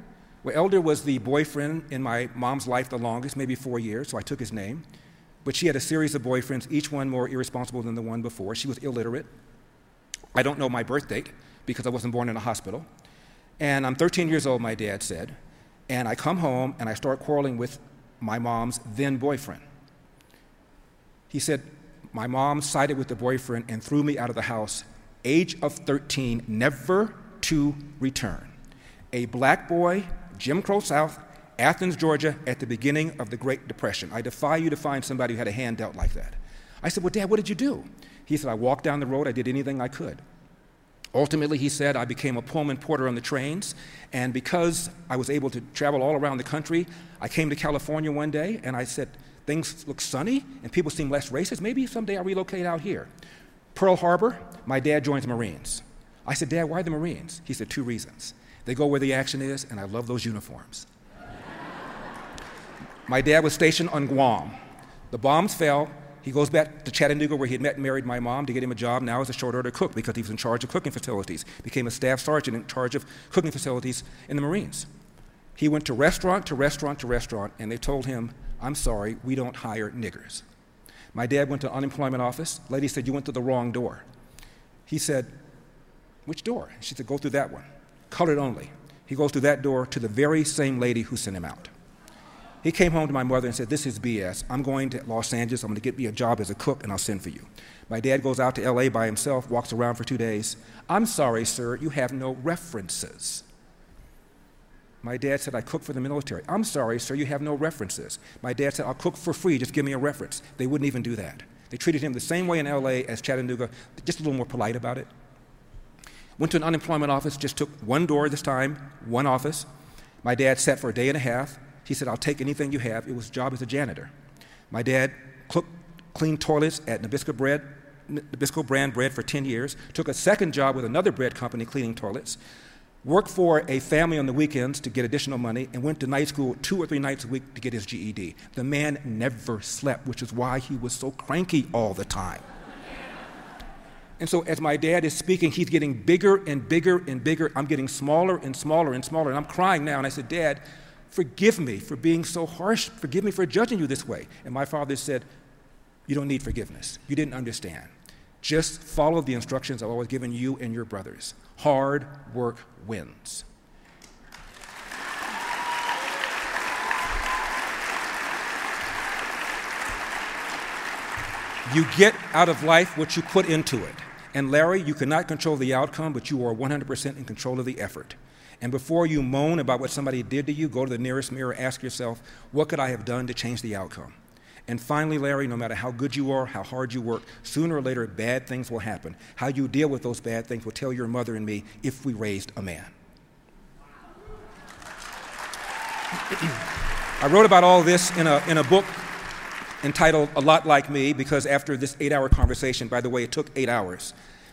Well, Elder was the boyfriend in my mom's life the longest, maybe four years, so I took his name. But she had a series of boyfriends, each one more irresponsible than the one before. She was illiterate. I don't know my birth date because I wasn't born in a hospital. And I'm 13 years old, my dad said. And I come home and I start quarreling with my mom's then boyfriend. He said, My mom sided with the boyfriend and threw me out of the house, age of 13, never to return. A black boy, Jim Crow South, Athens, Georgia, at the beginning of the Great Depression. I defy you to find somebody who had a hand dealt like that. I said, Well, Dad, what did you do? He said, I walked down the road, I did anything I could. Ultimately, he said, I became a Pullman porter on the trains, and because I was able to travel all around the country, I came to California one day and I said, Things look sunny and people seem less racist. Maybe someday I'll relocate out here. Pearl Harbor, my dad joins the Marines. I said, Dad, why the Marines? He said, Two reasons. They go where the action is, and I love those uniforms. my dad was stationed on Guam. The bombs fell, he goes back to Chattanooga where he had met and married my mom to get him a job now as a short order cook because he was in charge of cooking facilities. Became a staff sergeant in charge of cooking facilities in the Marines. He went to restaurant to restaurant to restaurant and they told him, I'm sorry, we don't hire niggers. My dad went to unemployment office. Lady said, You went to the wrong door. He said, Which door? She said, Go through that one. Colored only. He goes through that door to the very same lady who sent him out. He came home to my mother and said, This is BS. I'm going to Los Angeles. I'm going to get me a job as a cook and I'll send for you. My dad goes out to LA by himself, walks around for two days. I'm sorry, sir, you have no references. My dad said, I cook for the military. I'm sorry, sir, you have no references. My dad said, I'll cook for free, just give me a reference. They wouldn't even do that. They treated him the same way in LA as Chattanooga, just a little more polite about it. Went to an unemployment office, just took one door this time, one office. My dad sat for a day and a half. He said, I'll take anything you have. It was a job as a janitor. My dad cooked, cleaned toilets at Nabisco Bread, Nabisco brand bread for 10 years, took a second job with another bread company cleaning toilets, worked for a family on the weekends to get additional money, and went to night school two or three nights a week to get his GED. The man never slept, which is why he was so cranky all the time. And so, as my dad is speaking, he's getting bigger and bigger and bigger. I'm getting smaller and smaller and smaller. And I'm crying now. And I said, Dad, forgive me for being so harsh. Forgive me for judging you this way. And my father said, You don't need forgiveness. You didn't understand. Just follow the instructions I've always given you and your brothers. Hard work wins. You get out of life what you put into it. And Larry, you cannot control the outcome, but you are 100% in control of the effort. And before you moan about what somebody did to you, go to the nearest mirror, ask yourself, what could I have done to change the outcome? And finally, Larry, no matter how good you are, how hard you work, sooner or later bad things will happen. How you deal with those bad things will tell your mother and me if we raised a man. I wrote about all this in a, in a book entitled A Lot Like Me because after this eight hour conversation, by the way, it took eight hours,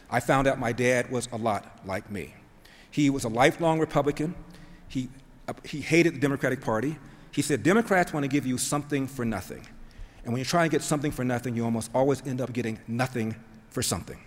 I found out my dad was a lot like me. He was a lifelong Republican. He, uh, he hated the Democratic Party. He said, Democrats want to give you something for nothing. And when you try and get something for nothing, you almost always end up getting nothing for something.